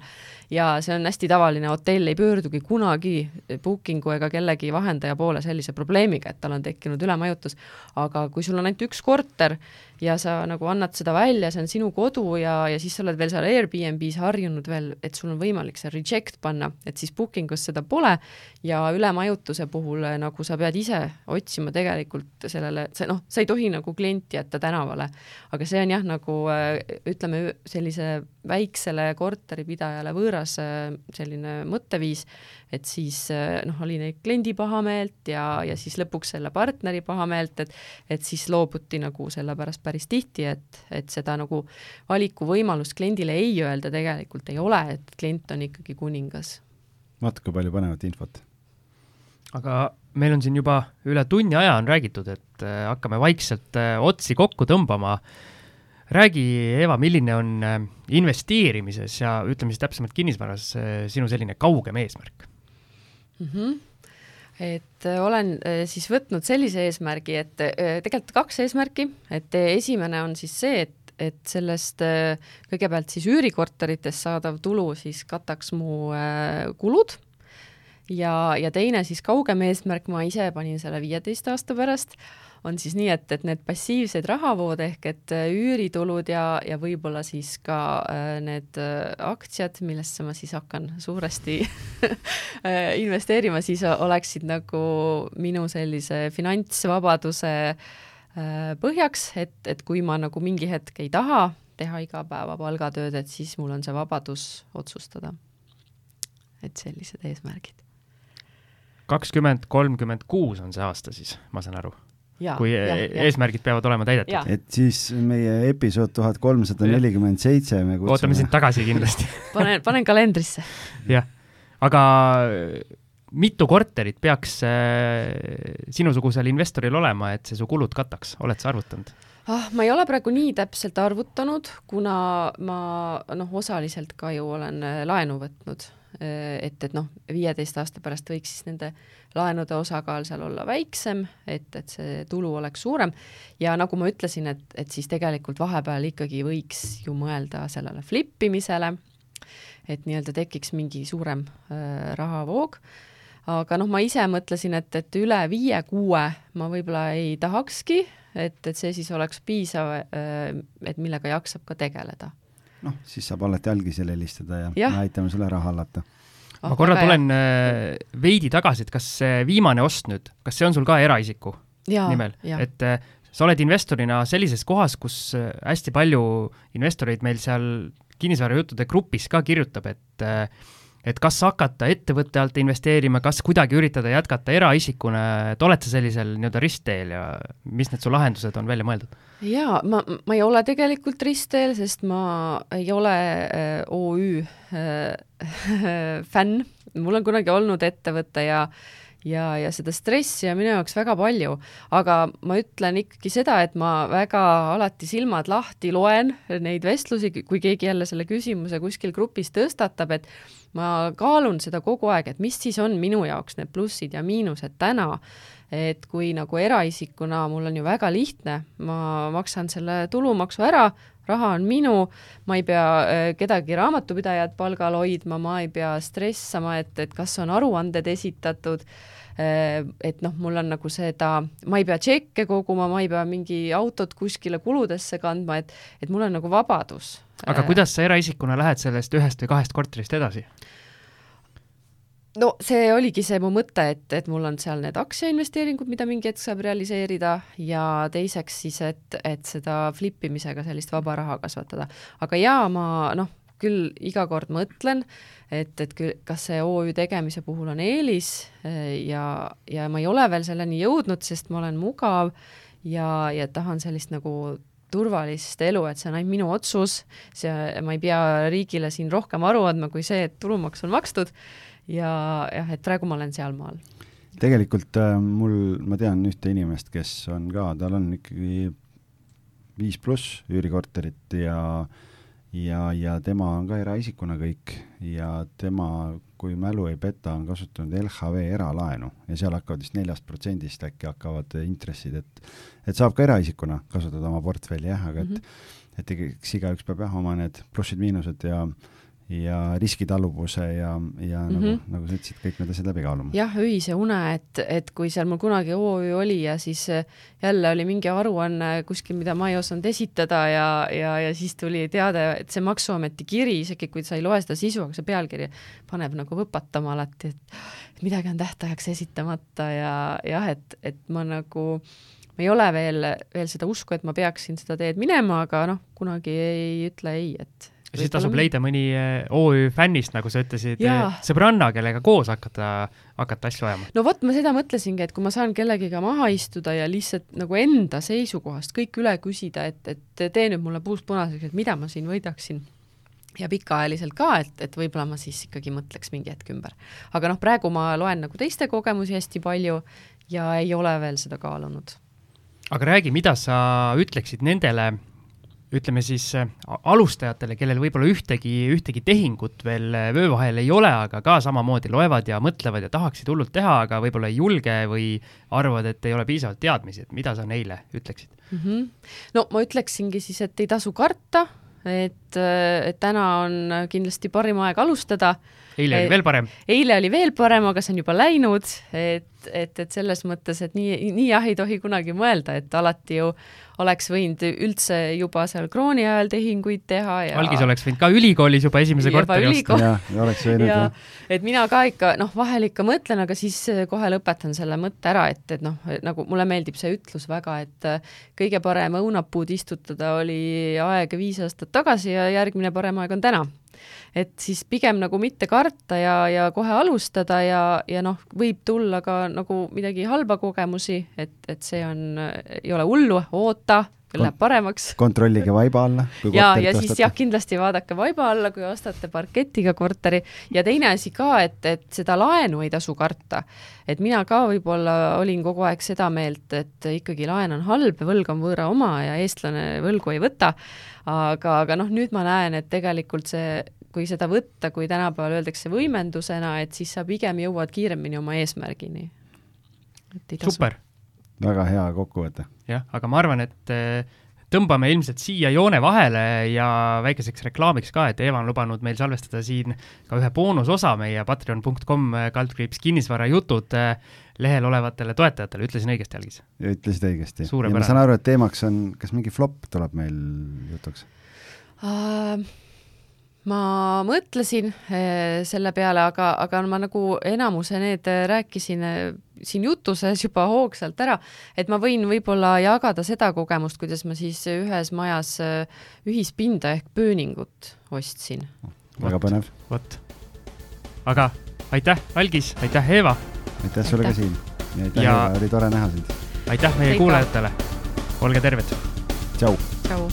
ja see on hästi tavaline, hotell ei pöördugi kunagi booking'u ega kellegi vahendaja poole sellise probleemiga, et tal on tekkinud ülemajutus. aga kui sul on ainult üks korter ja sa nagu annad seda välja, see on sinu kodu ja, ja siis sa oled veel seal Airbnb-s harjunud veel, et sul on võimalik see reject panna, et siis booking us seda pole ja ülemajutuse puhul eh, nagu sa pead ise otsima tegelikult sellele, see noh, sa ei tohi nagu klienti jätta tänavale, aga see on jah, nagu eh, ütleme, sellise väiksele korteripidajale võõras eh, selline mõtteviis, et siis noh, oli neid kliendi pahameelt ja, ja siis lõpuks selle partneri pahameelt, et et siis loobuti nagu sellepärast päris tihti, et, et seda nagu valikuvõimalust kliendile ei öelda tegelikult ei ole, et klient on ikkagi kuningas. vaata, kui palju põnevat infot. aga meil on siin juba üle tunni aja on räägitud, et äh, hakkame vaikselt äh, otsi kokku tõmbama. räägi, Eva, milline on investeerimises ja ütleme siis täpsemalt kinnisvaras sinu selline kaugem eesmärk mm? -hmm et äh, olen äh, siis võtnud sellise eesmärgi, et äh, tegelikult kaks eesmärki, et esimene on siis see, et et sellest kõigepealt siis üürikorteritest saadav tulu siis kataks mu kulud. Ja, ja teine siis kaugem eesmärk, ma ise panin selle viieteist aasta pärast, on siis nii, et, et need passiivsed rahavood ehk et äh, üüritulud ja, ja võib-olla siis ka äh, need äh, aktsiad, millesse ma siis hakkan suuresti investeerima, siis oleksid nagu minu sellise finantsvabaduse põhjaks, et, et kui ma nagu mingi hetk ei taha teha iga päeva palgatööd, et siis mul on see vabadus otsustada. et sellised eesmärgid. kakskümmend, kolmkümmend kuus on see aasta siis, ma saan aru kui ja, ja. eesmärgid peavad olema täidetud. et siis meie episood tuhat kolmsada nelikümmend seitse me kutsume ootame sind tagasi kindlasti panen, panen kalendrisse. jah, aga mitu korterit peaks äh, sinusugusel investoril olema, et see su kulud kataks, oled sa arvutanud? ah, ma ei ole praegu nii täpselt arvutanud, kuna ma noh, osaliselt ka ju olen äh, laenu võtnud, äh, et, et noh, viieteist aasta pärast võiks siis nende laenude osakaal seal olla väiksem, et, et see tulu oleks suurem. Ja nagu ma ütlesin, et, et siis tegelikult vahepeal ikkagi võiks ju mõelda sellele flip imisele, et nii-öelda tekiks mingi suurem äh, rahavoog, aga noh, ma ise mõtlesin, et, et üle viie-kuue ma võib-olla ei tahakski, et, et see siis oleks piisav et millega jaksab ka tegeleda. noh, siis saab alati algisele helistada ja, ja me aitame sulle raha hallata ma oh, korra tulen hea. Äh, veidi tagasi, et kas see viimane ost nüüd, kas see on sul ka eraisiku ja, nimel, et äh, sa oled investorina sellises kohas, kus äh, hästi palju investoreid meil seal kinnisvarajuttude grupis ka kirjutab, et et kas hakata ettevõtte alt investeerima, kas kuidagi üritada jätkata eraisikuna, et oled sa sellisel nii-öelda ristteel ja mis need su lahendused on välja mõeldud? jaa, ma, ma ei ole tegelikult ristteel, sest ma ei ole äh, OÜ äh, fänn, mul on kunagi olnud ettevõte ja ja, ja seda stressi on minu jaoks väga palju, aga ma ütlen ikkagi seda, et ma väga alati silmad lahti loen neid vestlusi, kui keegi jälle selle küsimuse kuskil grupis tõstatab, et ma kaalun seda kogu aeg, et mis siis on minu jaoks need plussid ja miinused täna, et kui nagu eraisikuna mul on ju väga lihtne, ma maksan selle tulumaksu ära, raha on minu, ma ei pea äh, kedagi raamatupidajat palgal hoidma, ma ei pea stressama, et, et kas on aruanded esitatud Äh, et noh, mul on nagu seda, ma ei pea tšekke koguma, ma ei pea mingi autot kuskile kuludesse kandma, et, et mul on nagu vabadus. aga äh, kuidas sa eraisikuna lähed sellest ühest või kahest korterist edasi? No see oligi see mu mõte, et, et mul on seal need aktsiainvesteeringud, mida mingi hetk saab realiseerida ja teiseks siis, et, et seda flip imisega sellist vaba raha kasvatada. aga jaa, ma noh, küll iga kord mõtlen, et, et küll, kas see OÜ tegemise puhul on eelis ja, ja ma ei ole veel selleni jõudnud, sest ma olen mugav ja, ja tahan sellist nagu turvalist elu, et see on ainult minu otsus, see, ma ei pea riigile siin rohkem aru andma kui see, et tulumaks on makstud ja jah, et praegu ma olen sealmaal. tegelikult äh, mul, ma tean ühte inimest, kes on ka, tal on ikkagi viis pluss üürikorterit ja äh, ja, ja tema on ka eraisikuna kõik ja tema, kui mälu ei peta, on kasutanud LHV eralaenu ja seal hakkavad vist neljast protsendist äkki hakkavad intressid, et et saab ka eraisikuna kasutada oma portfelli jah, aga et mm -hmm. et eks igaüks peab jah, oma need plussid-miinused ja ja riskitaluvuse ja, ja mm -hmm. nagu, mhm. nagu sa ütlesid, kõik need asjad läbi kaaluma. jah, öise une, et, et kui seal mul kunagi OÜ oli ja siis äh, jälle oli mingi aruanne kuskil, mida ma ei osanud esitada ja, ja, ja siis tuli teade, et see Maksuameti kiri, isegi kui sa ei loe seda sisu, aga see pealkiri paneb nagu võpatama alati, et midagi on tähtajaks esitamata ja jah, et, et ma nagu ma ei ole veel, veel seda usku, et ma peaksin seda teed minema, aga noh, kunagi ei ütle ei, et ja siis tasub leida mõni eh, OÜ fännist, nagu sa ütlesid, eh, sõbranna, kellega koos hakata, hakata asju ajama. no vot, ma seda mõtlesingi, et kui ma saan kellegiga maha istuda ja lihtsalt nagu enda seisukohast kõik üle küsida, et, et tee nüüd mulle puust punaseks, et mida ma siin võidaksin ja pikaajaliselt ka, et, et võib-olla ma siis ikkagi mõtleks mingi hetk ümber. aga noh, praegu ma loen nagu teiste kogemusi hästi palju ja ei ole veel seda kaalunud. aga räägi, mida sa ütleksid nendele ütleme siis äh, alustajatele, kellel võib-olla ühtegi, ühtegi tehingut veel äh, vöö vahel ei ole, aga ka samamoodi loevad ja mõtlevad ja tahaksid hullult teha, aga võib-olla ei julge või arvavad, et ei ole piisavalt teadmisi, et mida sa neile ütleksid mm? -hmm. no ma ütleksingi siis, et ei tasu karta, et, äh, et täna on kindlasti parim aeg alustada. eile oli veel parem. eile oli veel parem, aga see on juba läinud, et, et, et selles mõttes, et nii, nii jah ei tohi kunagi mõelda, et alati ju oleks võinud üldse juba seal krooni ajal tehinguid teha ja algis oleks võinud ka ülikoolis juba esimese korteri osta. jah, oleks võinud jah. et mina ka ikka noh, vahel ikka mõtlen, aga siis kohe lõpetan selle mõtte ära, et, et noh, nagu mulle meeldib see ütlus väga, et äh, kõige parem õunapuud istutada oli aeg viis aastat tagasi ja järgmine parem aeg on täna et siis pigem nagu mitte karta ja, ja kohe alustada ja, ja noh, võib tulla ka nagu midagi halba kogemusi, et, et see on, ei ole hullu, oota, läheb paremaks. kontrollige vaiba alla. ja, ja siis ostate. jah, kindlasti vaadake vaiba alla, kui ostate parketiga korteri ja teine asi ka, et, et seda laenu ei tasu karta. et mina ka võib-olla olin kogu aeg seda meelt, et ikkagi laen on halb, võlg on võõra oma ja eestlane võlgu ei võta. aga, aga noh, nüüd ma näen, et tegelikult see kui seda võtta, kui tänapäeval öeldakse võimendusena, et siis sa pigem jõuad kiiremini oma eesmärgini. super! Väga hea kokkuvõte. jah, aga ma arvan, et eh, tõmbame ilmselt siia joone vahele ja väikeseks reklaamiks ka, et Eva on lubanud meil salvestada siin ka ühe boonusosa meie patreon.com kaldkriips kinnisvarajutud eh, lehel olevatele toetajatele, ütlesin õigesti, Algis? ütlesid õigesti. ja ma saan aru, et teemaks on, kas mingi flop tuleb meil jutuks uh,? Ma mõtlesin eh, selle peale, aga, aga ma nagu enamuse need eh, rääkisin eh, siin jutu sees juba hoogsalt ära, et ma võin võib-olla jagada seda kogemust, kuidas ma siis ühes majas ühispinda ehk pööningut ostsin. väga põnev. vot. aga aitäh, Algis, aitäh, Eeva! aitäh sulle ka, Siim! ja aitäh ja..., oli tore näha sind! aitäh meie Teika. kuulajatele! olge terved! tšau! tšau!